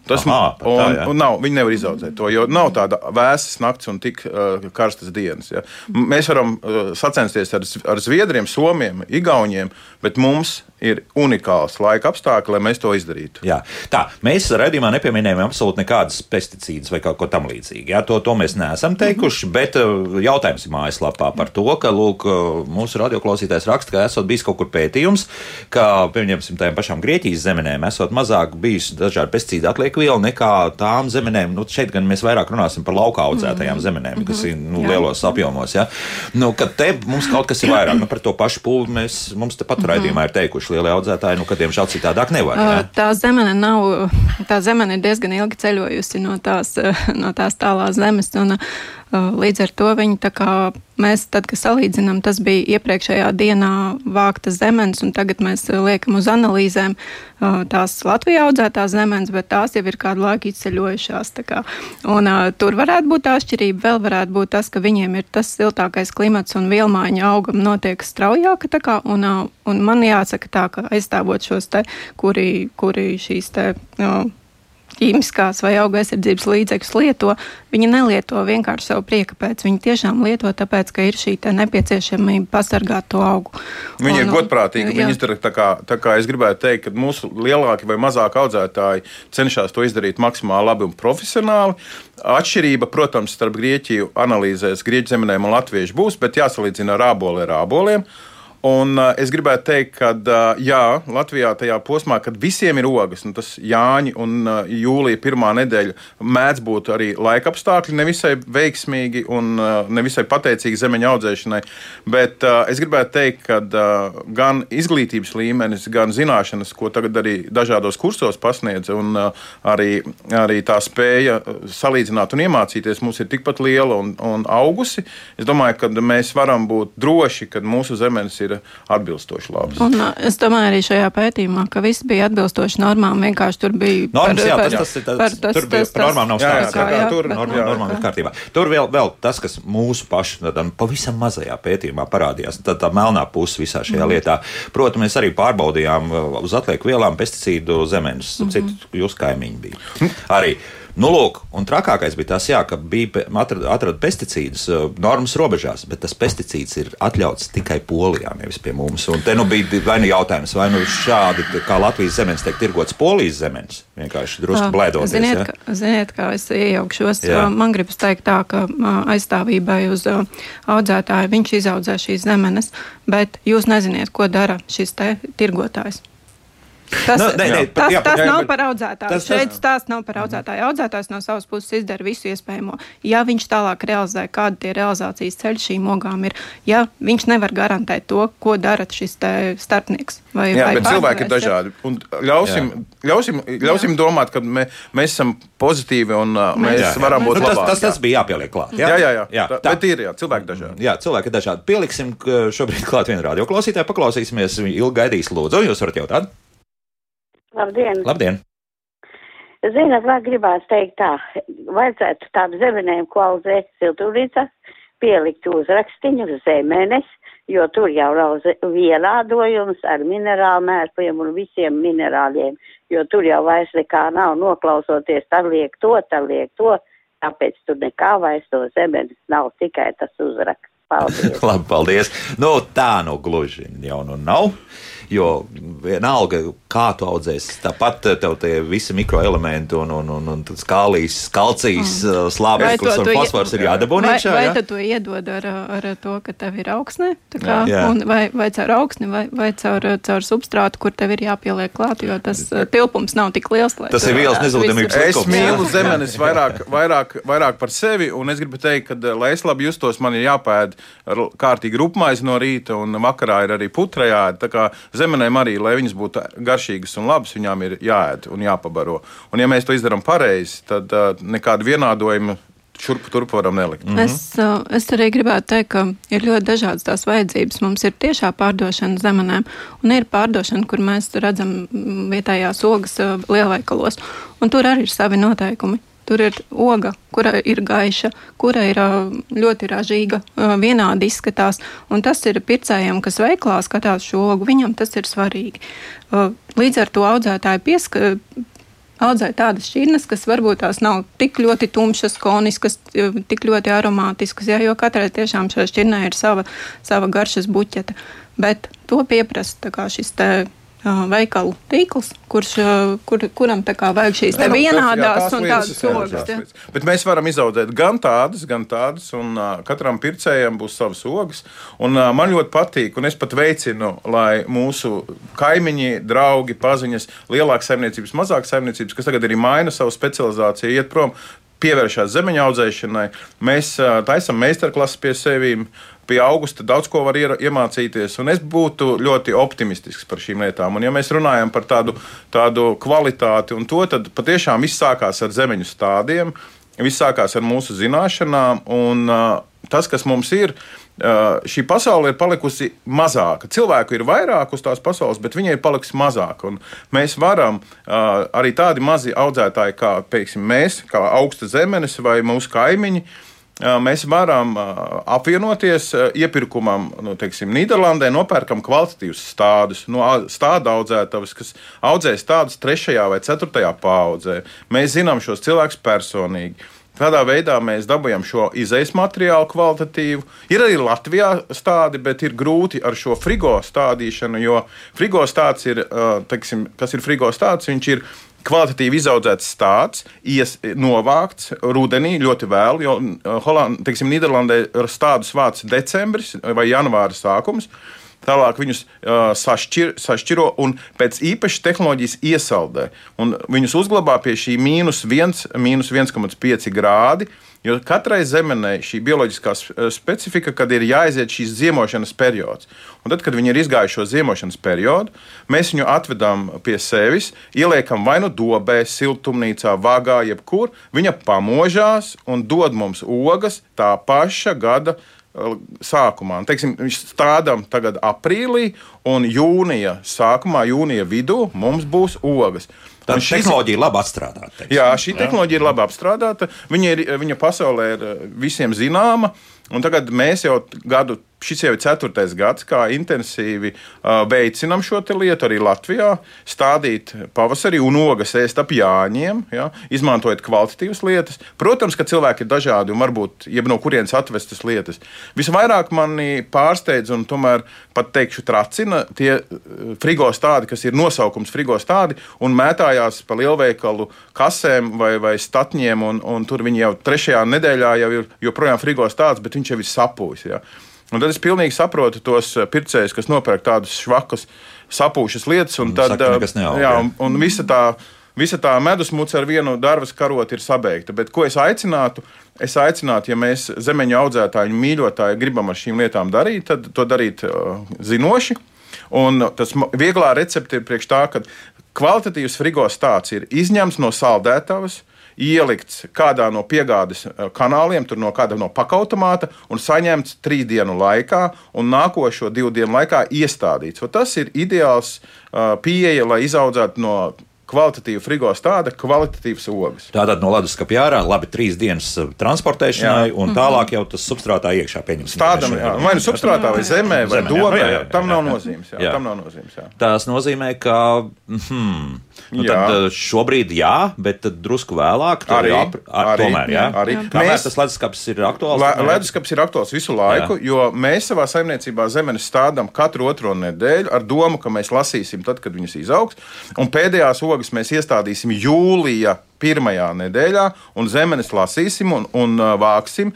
Tas Aha, pat tā, un, jā. un nav, viņi nevar izaudzēt to, jo nav tāda vēsas nakts un tik uh, karstas dienas. Ja. Mēs varam uh, sacensties ar, ar Zviedriem, Somiem, Igauniem, bet mums ir unikāls laika apstākļi, lai mēs to izdarītu. Jā, tā, mēs redzējumā nepieminējām absolūti nekādas pesticīdus vai kaut ko tamlīdzīgu. Jā, to, to mēs neesam teikuši, bet uh, jautājums ir mājaslapā par to, ka lūk, uh, mūsu radioklausītājs raksta, ka esot bijis kaut kur pētījums, ka, pieņemsim, tām pašām Grieķijas zemenēm, esot mazāk bijis dažādi pesticīdi atliek viela nekā tām zemenēm. Nu, šeit gan mēs vairāk runāsim par lauka audzētajām zemenēm, kas ir nu, Jā. lielos apjomos. Ja? Nu, te mums kaut kas ir vairāk, nu, par to pašu pūli mēs, mums tepat raidījumā ir teikuši lielie audzētāji, nu, ka diemžēl citādāk nevar. Ja? Tā zemene nav, tā zemene ir diezgan ilgi ceļojusi no tās, no tās tālās zemes. Un, Līdz ar to viņi tā kā mēs, tad, kad salīdzinām, tas bija iepriekšējā dienā vākta zemes, un tagad mēs liekam uz analīzēm tās Latvijā audzētās zemes, bet tās jau ir kādu laiku izceļojušās. Un, uh, tur varētu būt atšķirība, vēl varētu būt tas, ka viņiem ir tas siltākais klimats un vielmaiņa augam notiek straujāk. Kā, un, uh, un man jāsaka tā, ka aizstāvot šos te, kuri, kuri šīs te. Uh, ķīmiskās vai auga aizsardzības līdzekļus lieto, viņi nelieto vienkārši savu prieka pēc. Viņi tiešām lieto tāpēc, ka ir šī nepieciešamība pasargāt to augu. Viņi un, ir godprātīgi. Viņi izdara tā kā, tā kā es gribētu teikt, ka mūsu lielākie vai mazākie audzētāji cenšas to izdarīt maksimāli labi un profesionāli. Atšķirība, protams, starp Grieķiju analīzēs, Grieķu zemenēm un latviešu būs, bet jāsalīdzina ar āboliem ar āboliem. Un, uh, es gribētu teikt, ka uh, jā, Latvijā tajā posmā, kad visiem ir ogas, un tas Jāņa un uh, Jūlija pirmā nedēļa mēdz būt arī laika apstākļi nevisai veiksmīgi un uh, nevisai pateicīgi zemeņa audzēšanai. Bet uh, es gribētu teikt, ka uh, gan izglītības līmenis, gan zināšanas, ko tagad arī dažādos kursos pasniedz, un uh, arī, arī tā spēja salīdzināt un iemācīties mums ir tikpat liela un, un augusi. Es domāju, ka mēs varam būt droši, ka mūsu zemes ir atbilstoši labs. Un, es domāju, arī šajā pētījumā, ka viss bija atbilstoši normām. Vienkārši tur bija normas, par, jā, tas, tas, tas, par, tas, tur bija tas, par normām nav stāsts. Jā, jā, jā, tur normām, jā, normām ir kārtībā. Tur vēl, vēl tas, kas mūsu pašu tādam pavisam mazajā pētījumā parādījās, tā, tā melnā puse visā šajā mm. lietā. Protams, mēs arī pārbaudījām uz atlieku vielām pesticīdu zemenes. Mm -hmm. Citu jūs kaimiņi bija. Arī Nu, lūk, un trakākais bija tas, jā, ka bija atrada atrad pesticīdus uh, normas robežās, bet tas pesticīds ir atļauts tikai Polijā, nevis pie mums. Un te nu bija vai nu jautājums, vai nu šādi, kā Latvijas zemes tiek tirgots Polijas zemes, vienkārši drusku blēdoties. Ziniet, ja? ka, ziniet, kā es iejaukšos, jā. man gribas teikt tā, ka aizstāvībai uz audzētāju viņš izaudzē šīs zemenes, bet jūs neziniet, ko dara šis te tirgotājs. Tas, nu, ne, ne, tas, jā, tas jā, nav par audzētāju. Tas, Šeit stāsts nav par audzētāju. Audzētājs no savas puses izdara visu iespējamo. Ja viņš tālāk realizē, kāda tie realizācijas ceļi šīm ogām ir, ja viņš nevar garantēt to, ko dara šis starpnieks. Vai, jā, vai bet cilvēki ir dažādi. Un ļausim, jā. ļausim, ļausim jā. domāt, ka mē, mēs esam pozitīvi un uh, mēs jā, jā. varam būt nu, tas, tas, tas bija jāpieliek klāt. Jā, jā, jā. jā. jā. Tā, bet ir jā, cilvēki dažādi. Jā, cilvēki ir dažādi. Pieliksim šobrīd klāt vienu radioklausītāju, paklausīsimies, ilgi gaidīs, lūdzu, jūs varat jautāt. Labdien! Labdien. Zināt, vēl gribās teikt tā, vajadzētu tām zemenēm, ko audzēt siltumnīcās, pielikt uzrakstiņu zemenes, jo tur jau ir vienādojums ar minerālu mērķiem un visiem minerāliem, jo tur jau vairs nekā nav noklausoties, tad liek to, tad liek to, tāpēc tur nekā vairs to zemenes nav, tikai tas uzraksts. Paldies! *laughs* Labi, paldies! Nu, tā nu gluži jau nu nav. Jo vienalga, kā tu audzēsi, tāpat tev tie visi mikroelementi un, un, un, un skālijas, kalcijas, mm. slāpeklis un fosfors ir jādabūna iekšā. Vai, vai tad to iedod ar, ar to, ka tev ir augsne? Kā, jā. Un, vai, vai caur augsni, vai, vai caur, caur substrātu, kur tev ir jāpieliek klāt, jo tas tilpums nav tik liels. Tas ir vielas nezudamības. Es mīlu zemenes vairāk, vairāk, vairāk par sevi, un es gribu teikt, ka, lai es labi justos, man ir jāpēd kārtīgi rupmais no rīta, un vakarā ir arī putrajā zemenēm arī, lai viņas būtu garšīgas un labas, viņām ir jāēd un jāpabaro. Un, ja mēs to izdarām pareizi, tad uh, nekāda vienādojuma šurp turp varam nelikt. Mm -hmm. es, uh, es arī gribētu teikt, ka ir ļoti dažādas tās vajadzības. Mums ir tiešā pārdošana zemenēm, un ir pārdošana, kur mēs redzam vietējās ogas uh, lielveikalos, un tur arī ir savi noteikumi. Tur ir oga, kura ir gaiša, kura ir ļoti ražīga, vienādi izskatās. Tas ir pircējiem, kas veiklā skatās šo ogu, viņam tas ir svarīgi. Līdz ar to audzētāji pieska, audzē tādas šķirnes, kas varbūt tās nav tik ļoti tumšas, koniskas, tik ļoti aromātiskas, ja, jo katrai tiešām šai šķirnei ir sava, sava garšas buķeta. Bet to pieprasa šis veikalu tīkls, kurš, kur, kuram vajag šīs ne, nu, vienādās jā, un tādas ogas. Bet mēs varam izaudzēt gan tādas, gan tādas, un uh, katram pircējam būs savas ogas. Un, uh, man ļoti patīk, un es pat veicinu, lai mūsu kaimiņi, draugi, paziņas, lielākas saimniecības, mazākas saimniecības, kas tagad arī maina savu specializāciju, iet prom pievēršās zemeņa audzēšanai. Mēs taisām meistarklases pie sevis pie augusta daudz ko var iemācīties. Es būtu ļoti optimistisks par šīm lietām. Un, ja mēs runājam par tādu, tādu kvalitāti un to, tad patiešām viss sākās ar zemeņu stādiem. viss sākās ar mūsu zināšanām, un uh, tas, kas mums ir, uh, šī pasaule ir palikusi mazāka. Cilvēku ir vairāk uz tās pasaules, bet viņai ir palikusi mazāka. Un mēs varam arī tādi mazi audzētāji, kā pieksim, mēs, kā augsta zemenes vai mūsu kaimiņi. Mēs varam apvienoties iepirkumam, nu, teiksim, Nīderlandē, nopērkam kvalitatīvus stādus, no ā- stāda audzētavas, kas audzē stādus trešajā vai ceturtajā paudzē. Mēs zinām šos cilvēkus personīgi. Tādā veidā mēs dabūjam šo izējas materiālu kvalitatīvu. Ir arī Latvijā stādi, bet ir grūti ar šo frigo stādīšanu, jo frigo stāds ir, uh, teiksim, kas ir frigo stāds, viņš ir kvalitatīvi izaudzēts stāsts, ies, novākts rudenī ļoti vēlu, jo uh, Holand, teiksim, Nīderlandē stādus vāc decembris vai janvāra sākums. Tālāk viņus uh, sašķir, sašķiro un pēc īpašas tehnoloģijas iesaldē. Un viņus uzglabā pie šī mīnus 1, mīnus 1,5 grādi. Jo katrai zemenei šī bioloģiskā sp- specifika, kad ir jāaiziet šīs ziemošanas periods. Un tad, kad viņi ir izgājuši šo ziemošanas periodu, mēs viņu atvedam pie sevis, ieliekam vai nu dobē, siltumnīcā, vagā, jebkur. Viņa pamožās un dod mums ogas tā paša gada uh, sākumā. Un, Teiksim, viņš strādām tagad aprīlī, un jūnija sākumā, jūnija vidū mums būs ogas. Tā šis- tehnoloģija ir labi atstrādāta. teiksim. Jā, šī tehnoloģija ir labi apstrādāta. Viņa, ir, viņa pasaulē ir eh, visiem zināma. Un tagad mēs jau gadu, šis jau ir ceturtais gads, kā intensīvi veicinām šo lietu arī Latvijā. Stādīt pavasarī un ogas ēst ap jāņiem, ja, izmantojot kvalitatīvas lietas. Protams, ka cilvēki ir dažādi un varbūt jeb no kurienes atvestas lietas. Visvairāk mani pārsteidz un tomēr pat teikšu tracina tie frigo stādi, kas ir nosaukums frigo stādi un mētājās pa lielveikalu kasēm vai, vai statņiem, un, un tur viņi jau trešajā nedēļā jau ir joprojām frigo stāsts, bet viņš jau ir sapūs. Ja. Un tad es pilnīgi saprotu tos uh, pircējus, kas nopērk tādus švakus, sapūšas lietas, un Un tad saka, uh, nekas neaug, jā, un, un visa tā. Visa tā medusmuca ar vienu dārza karotu ir sabeigta. Bet ko es aicinātu? Es aicinātu, ja mēs zemeņu audzētāji un mīļotāji gribam ar šīm lietām darīt, tad to darīt uh, zinoši. Un tas vieglā recepte ir priekš tā, ka kvalitatīvs frigo stāsts ir izņemts no saldētavas, ielikts kādā no piegādes eh, kanāliem, no kāda no pakautomāta un saņemts trīs dienu laikā, un nākošo divu dienu laikā iestādīts. Un tas ir ideāls uh, pieeja, lai izaudzētu no kvalitatīva frigo stāda kvalitatīvas ogas. Tātad no leduskapja ārā, labi, trīs dienas uh, transportēšanai, Jā. un tālāk jau tas substrātā iekšā pieņemsim. Tādam, jā, vai nu substrātā, vai zemē, vai Zemē, domē, Jā, jā, jā, tam nav nozīmes. Jā, Jā. tam nav nozīmes jā. Tas nozīmē, ka hmm, nu, Jā. tad, uh, šobrīd jā, bet tad drusku vēlāk. Arī, ap, ar, arī, tomēr, jā. arī. Kamēr Mēs- tas leduskapis ir aktuāls. Le- Leduskapis ir aktuāls visu laiku, jā. jo mēs savā saimniecībā zemes stādām katru otro nedēļu ar domu, ka mēs lasīsim tad, kad viņas izaugs. Un pēdējās ogas mēs iestādīsim jūlijā pirmajā nedēļā, un zemes lasīsim un, un uh, vāksim.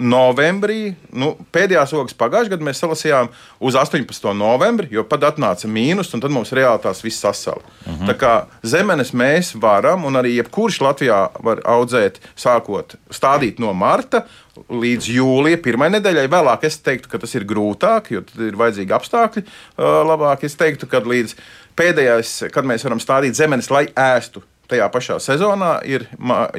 Novembrī, nu, pēdējās ogas pagājušajā gadā mēs salasījām uz 18. novembri, jo pat atnāca mīnus, un tad mums reāli tās viss sasala. Uh -huh. Tā kā zemes mēs varam, un arī jebkurš Latvijā var audzēt, sākot stādīt no marta līdz jūlijā, pirmā nedēļai. Vēlāk es teiktu, ka tas ir grūtāk, jo tad ir vajadzīgi apstākļi uh, labāk. Es teiktu, ka līdz pēdējais, kad mēs varam stādīt zemes, lai ēstu. Tajā pašā sezonā ir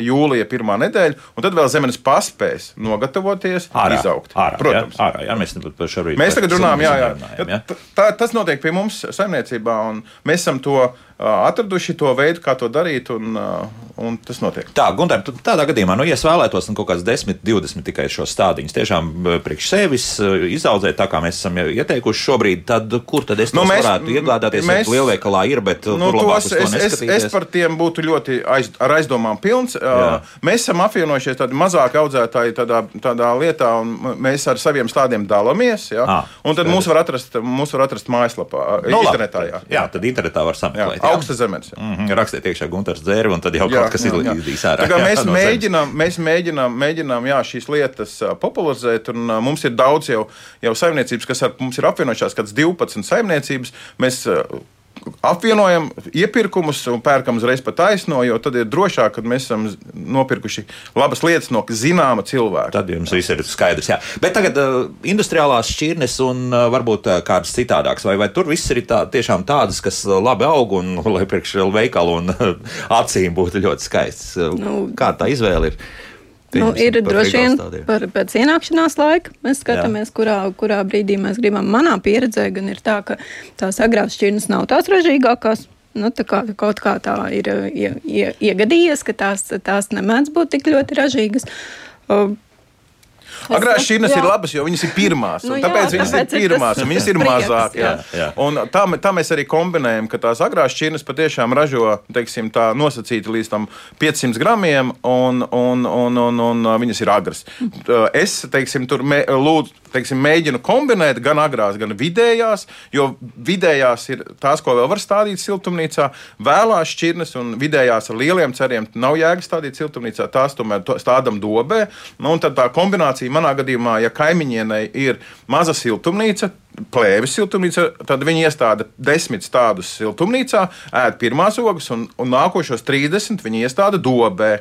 jūlija pirmā nedēļa, un tad vēl zemes paspēs nogatavoties, Ārā, izaugt. ārā, Protams. Jā, ārā, jā, mēs par šobrīd Mēs par tagad runājam, jā, jā. jā. Tā, tas notiek pie mums saimniecībā, un mēs esam to uh, atraduši, to veidu, kā to darīt, un, un tas notiek. Tā, Gunter, tādā gadījumā, nu, ja es vēlētos nu, kaut kāds 10, 20 tikai šos stādiņus, tiešām priekš sevis izaudzēt, tā kā mēs esam jau ieteikuši šobrīd, tad kur tad es Nu, nu, mēs- varētu iegādāties? mēs- lielveikalā ir, bet nu, labāk tos to es, es, es par tiem būtu ļoti aiz, ar aizdomām pilns. Jā. Mēs esam apvienojušies tādi mazāki audzētāji tādā, tādā lietā, un mēs ar saviem stādiem dalāmies. Ja? Ah, un tad mūs var atrast, mūs var atrast mājaslapā, Nu, labi, internetā. Jā, jā, tad internetā var sameklēt. jā. Augsta zemes. Jā. Mhm, Rakstiet iekšā Gunārs dzēru, un tad jau kaut kas izlīdīs ārā. Jā, mēs, no zemes. mēģinām, mēs mēģinām, mēģinām jā, šīs lietas popularizēt, un mums ir daudz jau, jau saimniecības, kas ar mums ir apvienojušās, kāds 12 saimniecības. Mēs apvienojam iepirkumus un pērkam uzreiz pa taisno, jo tad ir drošāk, kad mēs esam nopirkuši labas lietas no zināma cilvēka. Tad jums viss ir skaidrs. Jā. Bet tagad uh, industriālās šķirnes un uh, varbūt uh, kādas citādākas, vai, vai tur viss ir tā, tiešām tādas, kas labi aug un lai priekš veikalu un uh, *laughs* acīm būtu ļoti skaists. Uh, Nu, Kā tā izvēle ir? Nu, ir droši vien par, pēc ienākšanās laika. Mēs skatāmies, kurā, kurā brīdī mēs gribam. Manā pieredzē gan ir tā, ka tās agrās šķirnes nav tās ražīgākās. Nu, tā kā, kaut kā tā ir ie, ie, iegadījies, ka tās, tās nemēdz būt tik ļoti ražīgas. Uh, Agrāk šīs Jā. ir labas, jo viņas ir pirmās. Nu jā, tāpēc viņas tāpēc ir ir pirmās, un viņas ir mazāk. Jā. jā. Un tā, tā mēs arī kombinējam, ka tās agrās šķirnes patiešām ražo teiksim, tā nosacīti līdz tam 500 gramiem, un, un, un, un, un viņas ir agras. Es teiksim, tur mē, lūdzu. Teiksim, mēģinu kombinēt gan agrās, gan vidējās, jo vidējās ir tās, ko vēl var stādīt siltumnīcā. Vēlās šķirnes un vidējās ar lieliem ceriem nav jēga stādīt siltumnīcā. Tās tomēr to- stādām dobē. Nu, un tad tā kombinācija manā gadījumā, ja kaimiņienei ir maza siltumnīca, plēvis siltumnīca, tad viņi iestāda desmit stādus siltumnīcā, ēd pirmās ogas, un, un nākošos 30 viņi iestāda dobē.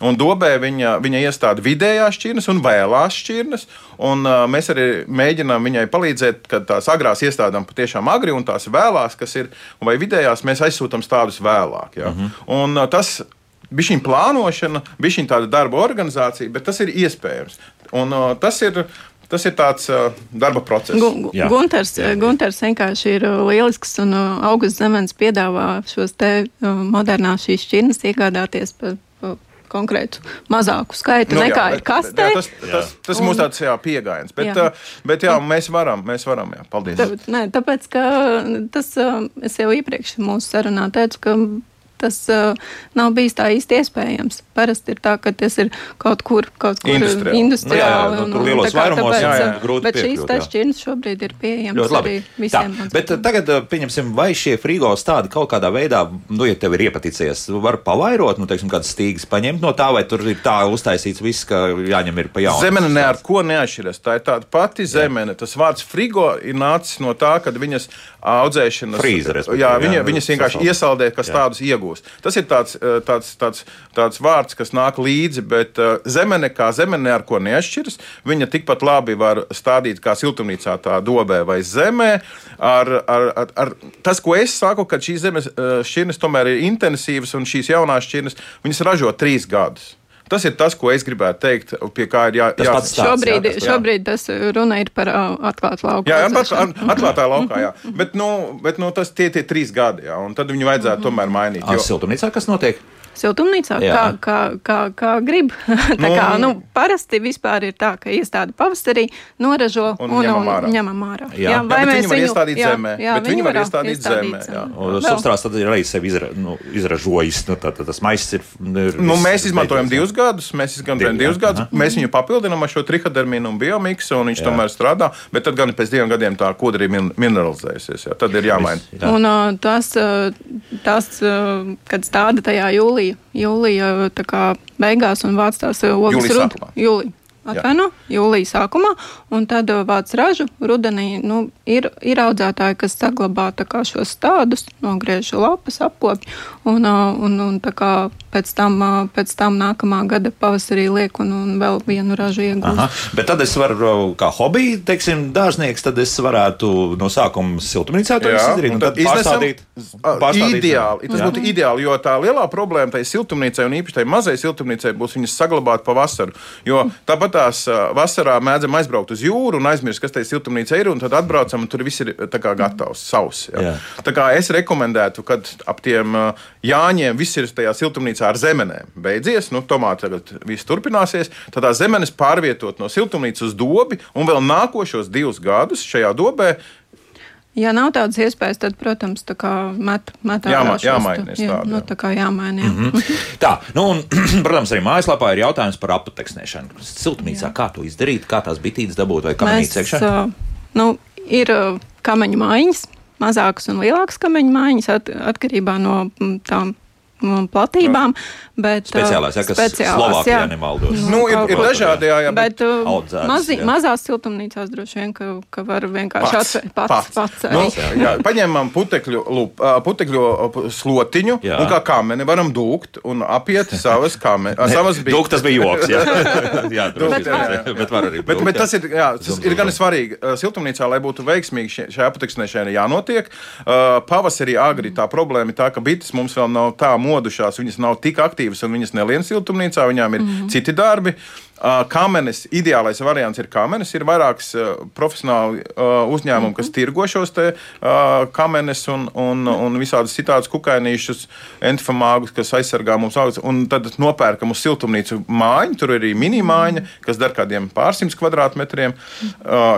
Un dobē viņa, viņa iestāda vidējās šķirnes un vēlās šķirnes. Un, uh, mēs arī mēģinām viņai palīdzēt, kad tās agrās iestādām patiešām agri un tās vēlās, kas ir, vai vidējās, mēs aizsūtām stādus vēlāk. Ja? Mm -hmm. Un uh, tas bija šī plānošana, bija šī tāda darba organizācija, bet tas ir iespējams. Un uh, tas ir. Tas ir tāds uh, darba process. Gu- Jā. Gunters, Gunters vienkārši ir lielisks un uh, augusts zemens piedāvā šos te uh, modernās šīs šķirnes iegādāties par konkrētu mazāku skaitu Nu, nekā jā, ir bet- kastē. jā, Tas, tas, tas Un- mums tāds jā, pieejams. Bet, Jā. jā. bet jā, mēs varam, mēs varam. Jā, paldies. Tā, nē, tāpēc, ka tas, uh, es jau iepriekš mūsu sarunā teicu, ka tas uh, nav bijis tā īsti iespējams. Parasti ir tā, ka tas ir kaut kur, kaut kur Industriāli. industriāli. Nu, jā, jā, nu, tur lielos tā vairumos, tāpēc, jā, jā, uh, grūti Bet šīs piekļūt, tā jā. šķirnes šobrīd ir pieejamas Ļoti labi. arī Tā, visiem. bet uh, tagad pieņemsim, vai šie frigo stādi kaut kādā veidā, nu, ja tev ir iepaticies, var pavairot, nu, teiksim, kādas stīgas paņemt no tā, vai tur ir tā uztaisīts viss, ka jāņem ir pa jaunu. Zemene ne ar ko neatšķiras. Tā ir tāda pati zemene. Tas vārds frigo ir nācis no tā, ka viņas audzēšanas Frīze, respektīvi, jā, jā, viņa, nu, viņas vienkārši iesaldē, kas Jā. tādus iegūst. Tas ir tāds, eh, tāds, tāds, tāds vārds, kas nāk līdzi, bet eh, zemene kā zemene ne ar ko neatšķiras. Viņa tikpat labi var stādīt kā siltumnīcā, tā dobē vai zemē. Ar, ar, ar, ar, tas, ko es saku, ka šīs zemes eh, šķirnes tomēr ir intensīvas un šīs jaunās šķirnes, viņas ražo trīs gadus. Tas ir tas, ko es gribētu teikt, pie kā ir jā, Tas jā, stāsts, Šobrīd, jā, tas- jā. šobrīd tas runa ir par uh, atklātu lauku. Jā, jā pat atklātā laukā, jā. Bet, nu, bet nu, tas tie ir trīs gadi, jā, un tad viņi vajadzētu tomēr mainīt. Jo, siltumnīcā kas notiek? Siltumnīcā, Jā. kā, kā, kā, kā grib. *laughs* tā Nu, kā, nu, parasti vispār ir tā, ka iestāde pavasarī noražo Un un, ņemam ārā. un ņemam ārā. Jā. Jā, bet viņi var iestādīt zemē, bet viņi var iestādīt zemē, jā. Substrāts tad ir arī sevi izra, nu, izražojis. Nu, tā, tā, tas maisis ir. ir Nu, mēs izmantojam jā. divus gadus, mēs izmantojam divus jā. gadus. Mēs viņu papildinām ar šo trihodermīnu un biomiksu, un viņš Jā. tomēr strādā. Bet tad gan pēc diviem gadiem tā kodra ir min- mineralizējusies. Jā. Tad ir jāmaina. Jā. Un tas, tas uh, kad stāda tajā jūlijā, tā kā beigās un vāc tās uh, ogas Jūlija rud- sākumā. Jūlija. Atvaino, jūlijā sākumā, un tad uh, vāc ražu rudenī. Nu, ir, ir audzētāji, kas saglabā šos stādus, nogriež lapas, apkopj, un, uh, un, un tā kā pēc tam, pēc tam nākamā gada pavasarī liek un, un vēl vienu ražu iegūst. Aha, bet tad es varu, kā hobiju, teiksim, dārznieks, tad es varētu no sākuma siltumnīcā to izdarīt un tad pārstādīt. pārstādīt- Ideāli. Tas Jā. būtu ideāli, jo tā lielā problēma tai siltumnīcai un īpaši tai mazai siltumnīcai būs viņas saglabāt pa vasaru. Jo tāpat tās vasarā mēdzam aizbraukt uz jūru un aizmirst, kas tai siltumnīca ir, un tad atbraucam, un tur viss ir tā kā gatavs, savs. Jā. Jā. Tā kā es rekomendētu, kad ap tiem jāņiem viss ir tajā siltumnīcā ar zemenēm. Beidzies, nu, tomāti tagad viss turpināsies. Tad tā zemenes pārvietot no siltumnīcas uz dobi un vēl nākošos divus gadus šajā dobē Ja nav tādas iespējas, tad, protams, tā kā met, met Jāma- jāmaina jā, nu, jā. tā kā jāmaina. Jā. Mm -hmm. *laughs* Tā, nu, un, *clears throat* protams, arī mājaslapā ir jautājums par apateksnēšanu. Siltumnīcā, kā to izdarīt, kā tās bitītes dabūt vai kamenītes iekšā? uh, nu, ir uh, kameņu mājiņas, mazākas un lielākas kameņu mājiņas at, atkarībā no tām platībām. Bet, uh, Speciālās, ja, kas speciālās, Slovākijā jā. nemaldos. Nu, ir, kaut ir kur. dažādi, jā, jā, bet Bet uh, audzētas, mazi, jā. mazās siltumnīcās droši vien, ka, ka var vienkārši pats, atvērt pats. pats nu, arī. jā, paņemam putekļu, lup, putekļu slotiņu Jā. un kā kameni varam dūkt un apiet *laughs* savas kameras. Savas bija- Dūk, tas bija joks. Jā, *laughs* jā, Dūkt, droši, jā, jā, jā. bet var arī. Bet, dūkt, bet jā. tas ir, jā, tas Zum, ir gan svarīgi. Siltumnīcā, lai būtu veiksmīgi šie- šai apateksnēšanai, jānotiek. Ā, Pavasarī agri tā problēma ir tā, ka bites mums vēl nav tā modušās, viņas nav tik aktīvas un viņas nelien siltumnīcā, viņām ir mm -hmm. citi darbi. Kamenes, ideālais variants ir kamenes. Ir vairākas profesionāli uzņēmumi, mm -hmm. kas tirgo šos te, kamenes un, un, un visādas citādas kukainīšus, entifamāgus, kas aizsargā mums augstus. Un tad nopērkam uz siltumnīcu mājiņu. Tur ir arī mini mājiņa, kas dar kādiem pārsimts kvadrātmetriem.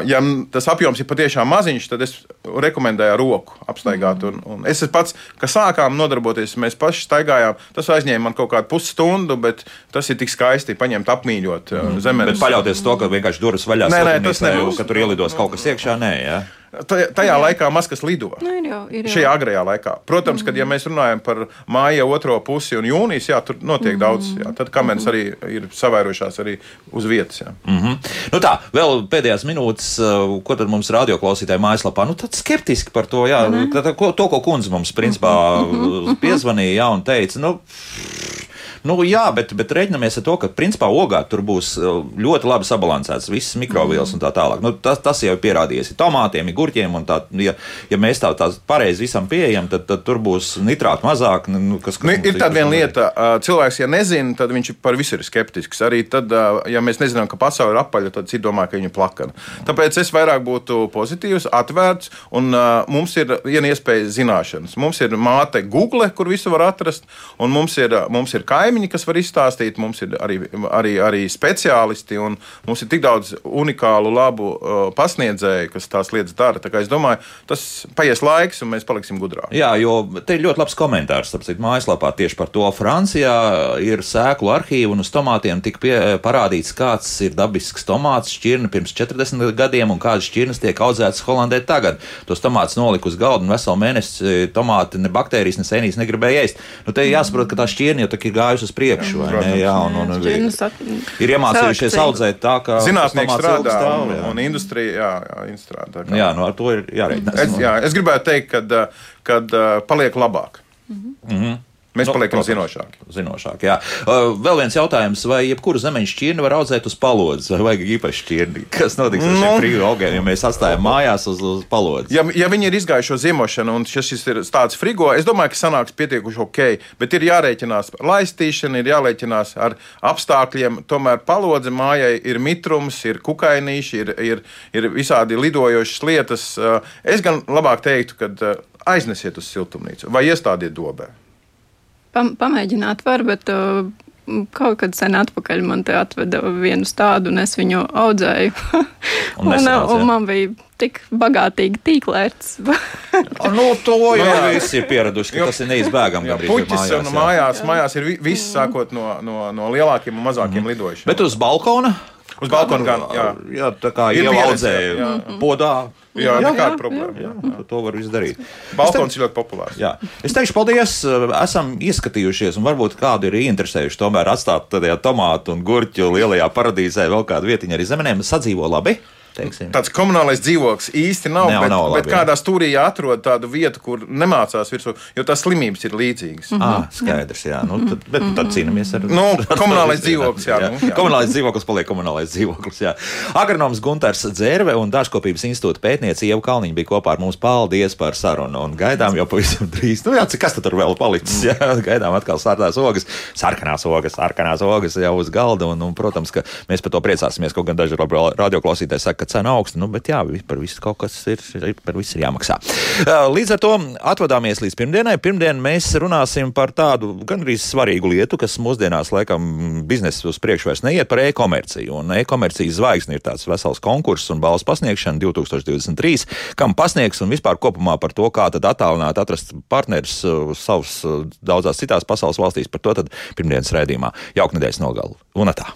Ja tas apjoms ir patiešām maziņš, tad es rekomendēju roku apstaigāt. Un, un es pats, kas sākām nodarboties, mēs paši staigājām. Tas aizņēma man kaut kādu pusstundu, bet tas ir tik skaisti paņemt apmīļot mm. zemes. Bet paļauties to, ka vienkārši durvis vaļā nē, nē, tas nebūs. Ka tur ielidos kaut kas iekšā, nē. Ja? Tajā laikā maz kas lido. Nu, ir jau, ir jau. Šajā agrajā laikā. Protams, mm. kad ja mēs runājam par māja otro pusi un jūnijas, jā, tur notiek mm. daudz. Jā, tad kamenes arī ir savairojušās arī uz vietas. Jā. Mm -hmm. nu tā, vēl pēdējās minūtes, uh, ko tad mums radioklausītāji mājaslapā, nu tad skeptiski par to, jā, mm. tad, ko, to, ko kundze mums principā mm -hmm. piezvanīja, jā, un teica, nu. Nu, jā, bet, bet reiķinamies ar to, ka principā ogā tur būs uh, ļoti labi sabalansēts visas mikrovielas un tā tālāk. Nu, tas, tas jau ir pierādījies. Ir tomātiem, ir gurķiem, un tā, ja, ja mēs tā, tā pareizi visam pieejam, tad, tad tur būs nitrāti mazāk. Nu, kas, kas nu, ir tāda viena lieta, cilvēks, ja nezina, tad viņš par visu ir skeptisks. Arī tad, ja mēs nezinām, ka pasaule ir apaļa, tad citi domā, ka viņa ir plakana. Tāpēc es vairāk būtu pozitīvs, atvērts, un uh, mums ir viena iespēja zināšanas. Mums ir māte Google, kur visu var atrast, un mums ir, mums ir kaimiņi kaimiņi, kas var izstāstīt, mums ir arī, arī, arī speciālisti, un mums ir tik daudz unikālu, labu uh, pasniedzēju, kas tās lietas dara. Tā es domāju, tas paies laiks, un mēs paliksim gudrāki. Jā, jo te ir ļoti labs komentārs, citu, mājaslapā tieši par to. Francijā ir sēklu arhīva, un uz tomātiem tika pie, parādīts, kāds ir dabisks tomāts šķirne pirms 40 gadiem, un kādas šķirnes tiek audzētas Holandē tagad. Tos tomātus nolika uz galda, un veselu mēnesi tomāti ne baktērijas, ne sēnīs negribēja ēst. Nu, te jāsaprot, ka tā šķirne jau ir gājusi uz priekšu. Jā, ne, jā, un, un, un, ir iemācījušies audzēt tā, kā zinātnieki strādā stāv, un, un industrija jā, jā, strādā. Kā. Jā, nu ar to ir jārēķinās. Es, jā, es gribētu teikt, ka kad, paliek labāk. Mm -hmm. Mēs nu, paliekam zinošāki. Zinošāki, jā. Uh, vēl viens jautājums, vai jebkuru zemeņu šķirni var audzēt uz palodzes, vai vajag īpaši šķirni? *laughs* Kas notiks ar no. šiem brīviem augiem, ja mēs atstājam mājās uz, uz palodzes? Ja, ja viņi ir izgājuši šo ziemošanu un šis ir tāds frigo, es domāju, ka sanāks pietiekuši ok, bet ir jārēķinās ar laistīšanu, ir jārēķinās ar apstākļiem. Tomēr palodze mājai ir mitrums, ir kukainīši, ir, ir, ir visādi lidojošas lietas. Uh, es gan labāk teiktu, ka uh, aiznesiet uz siltumnīcu vai iestādiet dobē. Pam, pamēģināt var, bet uh, kaut kad sen atpakaļ man te atveda vienu tādu, un es viņu audzēju. *laughs* un, un, un man bija tik bagātīgi tīklēts. *laughs* nu, to jau jā. visi ir pieraduši, ka tas ir neizbēgami. Jā, puķis mājās, un mājās, mājās ir viss, sākot no, no, no lielākiem un mazākiem mm. lidojušiem. Bet uz balkona? Uz balkona gan, jā. jā tā kā jau audzēja podā. Jā, jā nekāda problēma. Jā, jā, to var izdarīt. Balkons ir ļoti populārs. Jā. Es teikšu, paldies. Esam ieskatījušies, un varbūt kādi ir ieinteresējuši tomēr atstāt tādā tomātu un gurķu lielajā paradīzē vēl kādu vietiņu arī zemenēm. Sadzīvo labi teiksim. Tāds komunālais dzīvoklis īsti nav, nav bet, nav labi, bet kādā stūrī atrod tādu vietu, kur nemācās virsū, jo tās slimības ir līdzīgas. Mm -hmm. ah, skaidrs, jā. Nu, tad, bet tad cīnāmies ar. Nu, komunālais dzīvoklis, jā. jā. Nu, jā. Komunālais dzīvoklis paliek komunālais dzīvoklis, jā. Agronoms Gunters Dzērve un Dārzkopības institūta pētniece Ieva Kalniņa bija kopā ar mums. Paldies par sarunu un gaidām jau pavisam drīz. Nu, jā, kas tur vēl palicis? Jā, gaidām atkal sārtās ogas, sarkanās ogas, sarkanās ogas jau uz galda. Un, un, protams, ka mēs par to priecāsimies. Kaut gan daži radioklausītāji saka, ka cena augsta, nu, bet jā, par visu kaut kas ir, par visu ir jāmaksā. Līdz ar to atvadāmies līdz pirmdienai. Pirmdien mēs runāsim par tādu gandrīz svarīgu lietu, kas mūsdienās, laikam, biznesa uz priekšu vairs neiet par e-komerciju. Un e-komercijas zvaigzne ir tāds vesels konkurss un balvas pasniegšana 2023, kam pasniegs un vispār kopumā par to, kā tad attālināt atrast partnerus savus daudzās citās pasaules valstīs. Par to tad pirmdienas raidījumā. Jauka nedēļas nogalu. Un tā!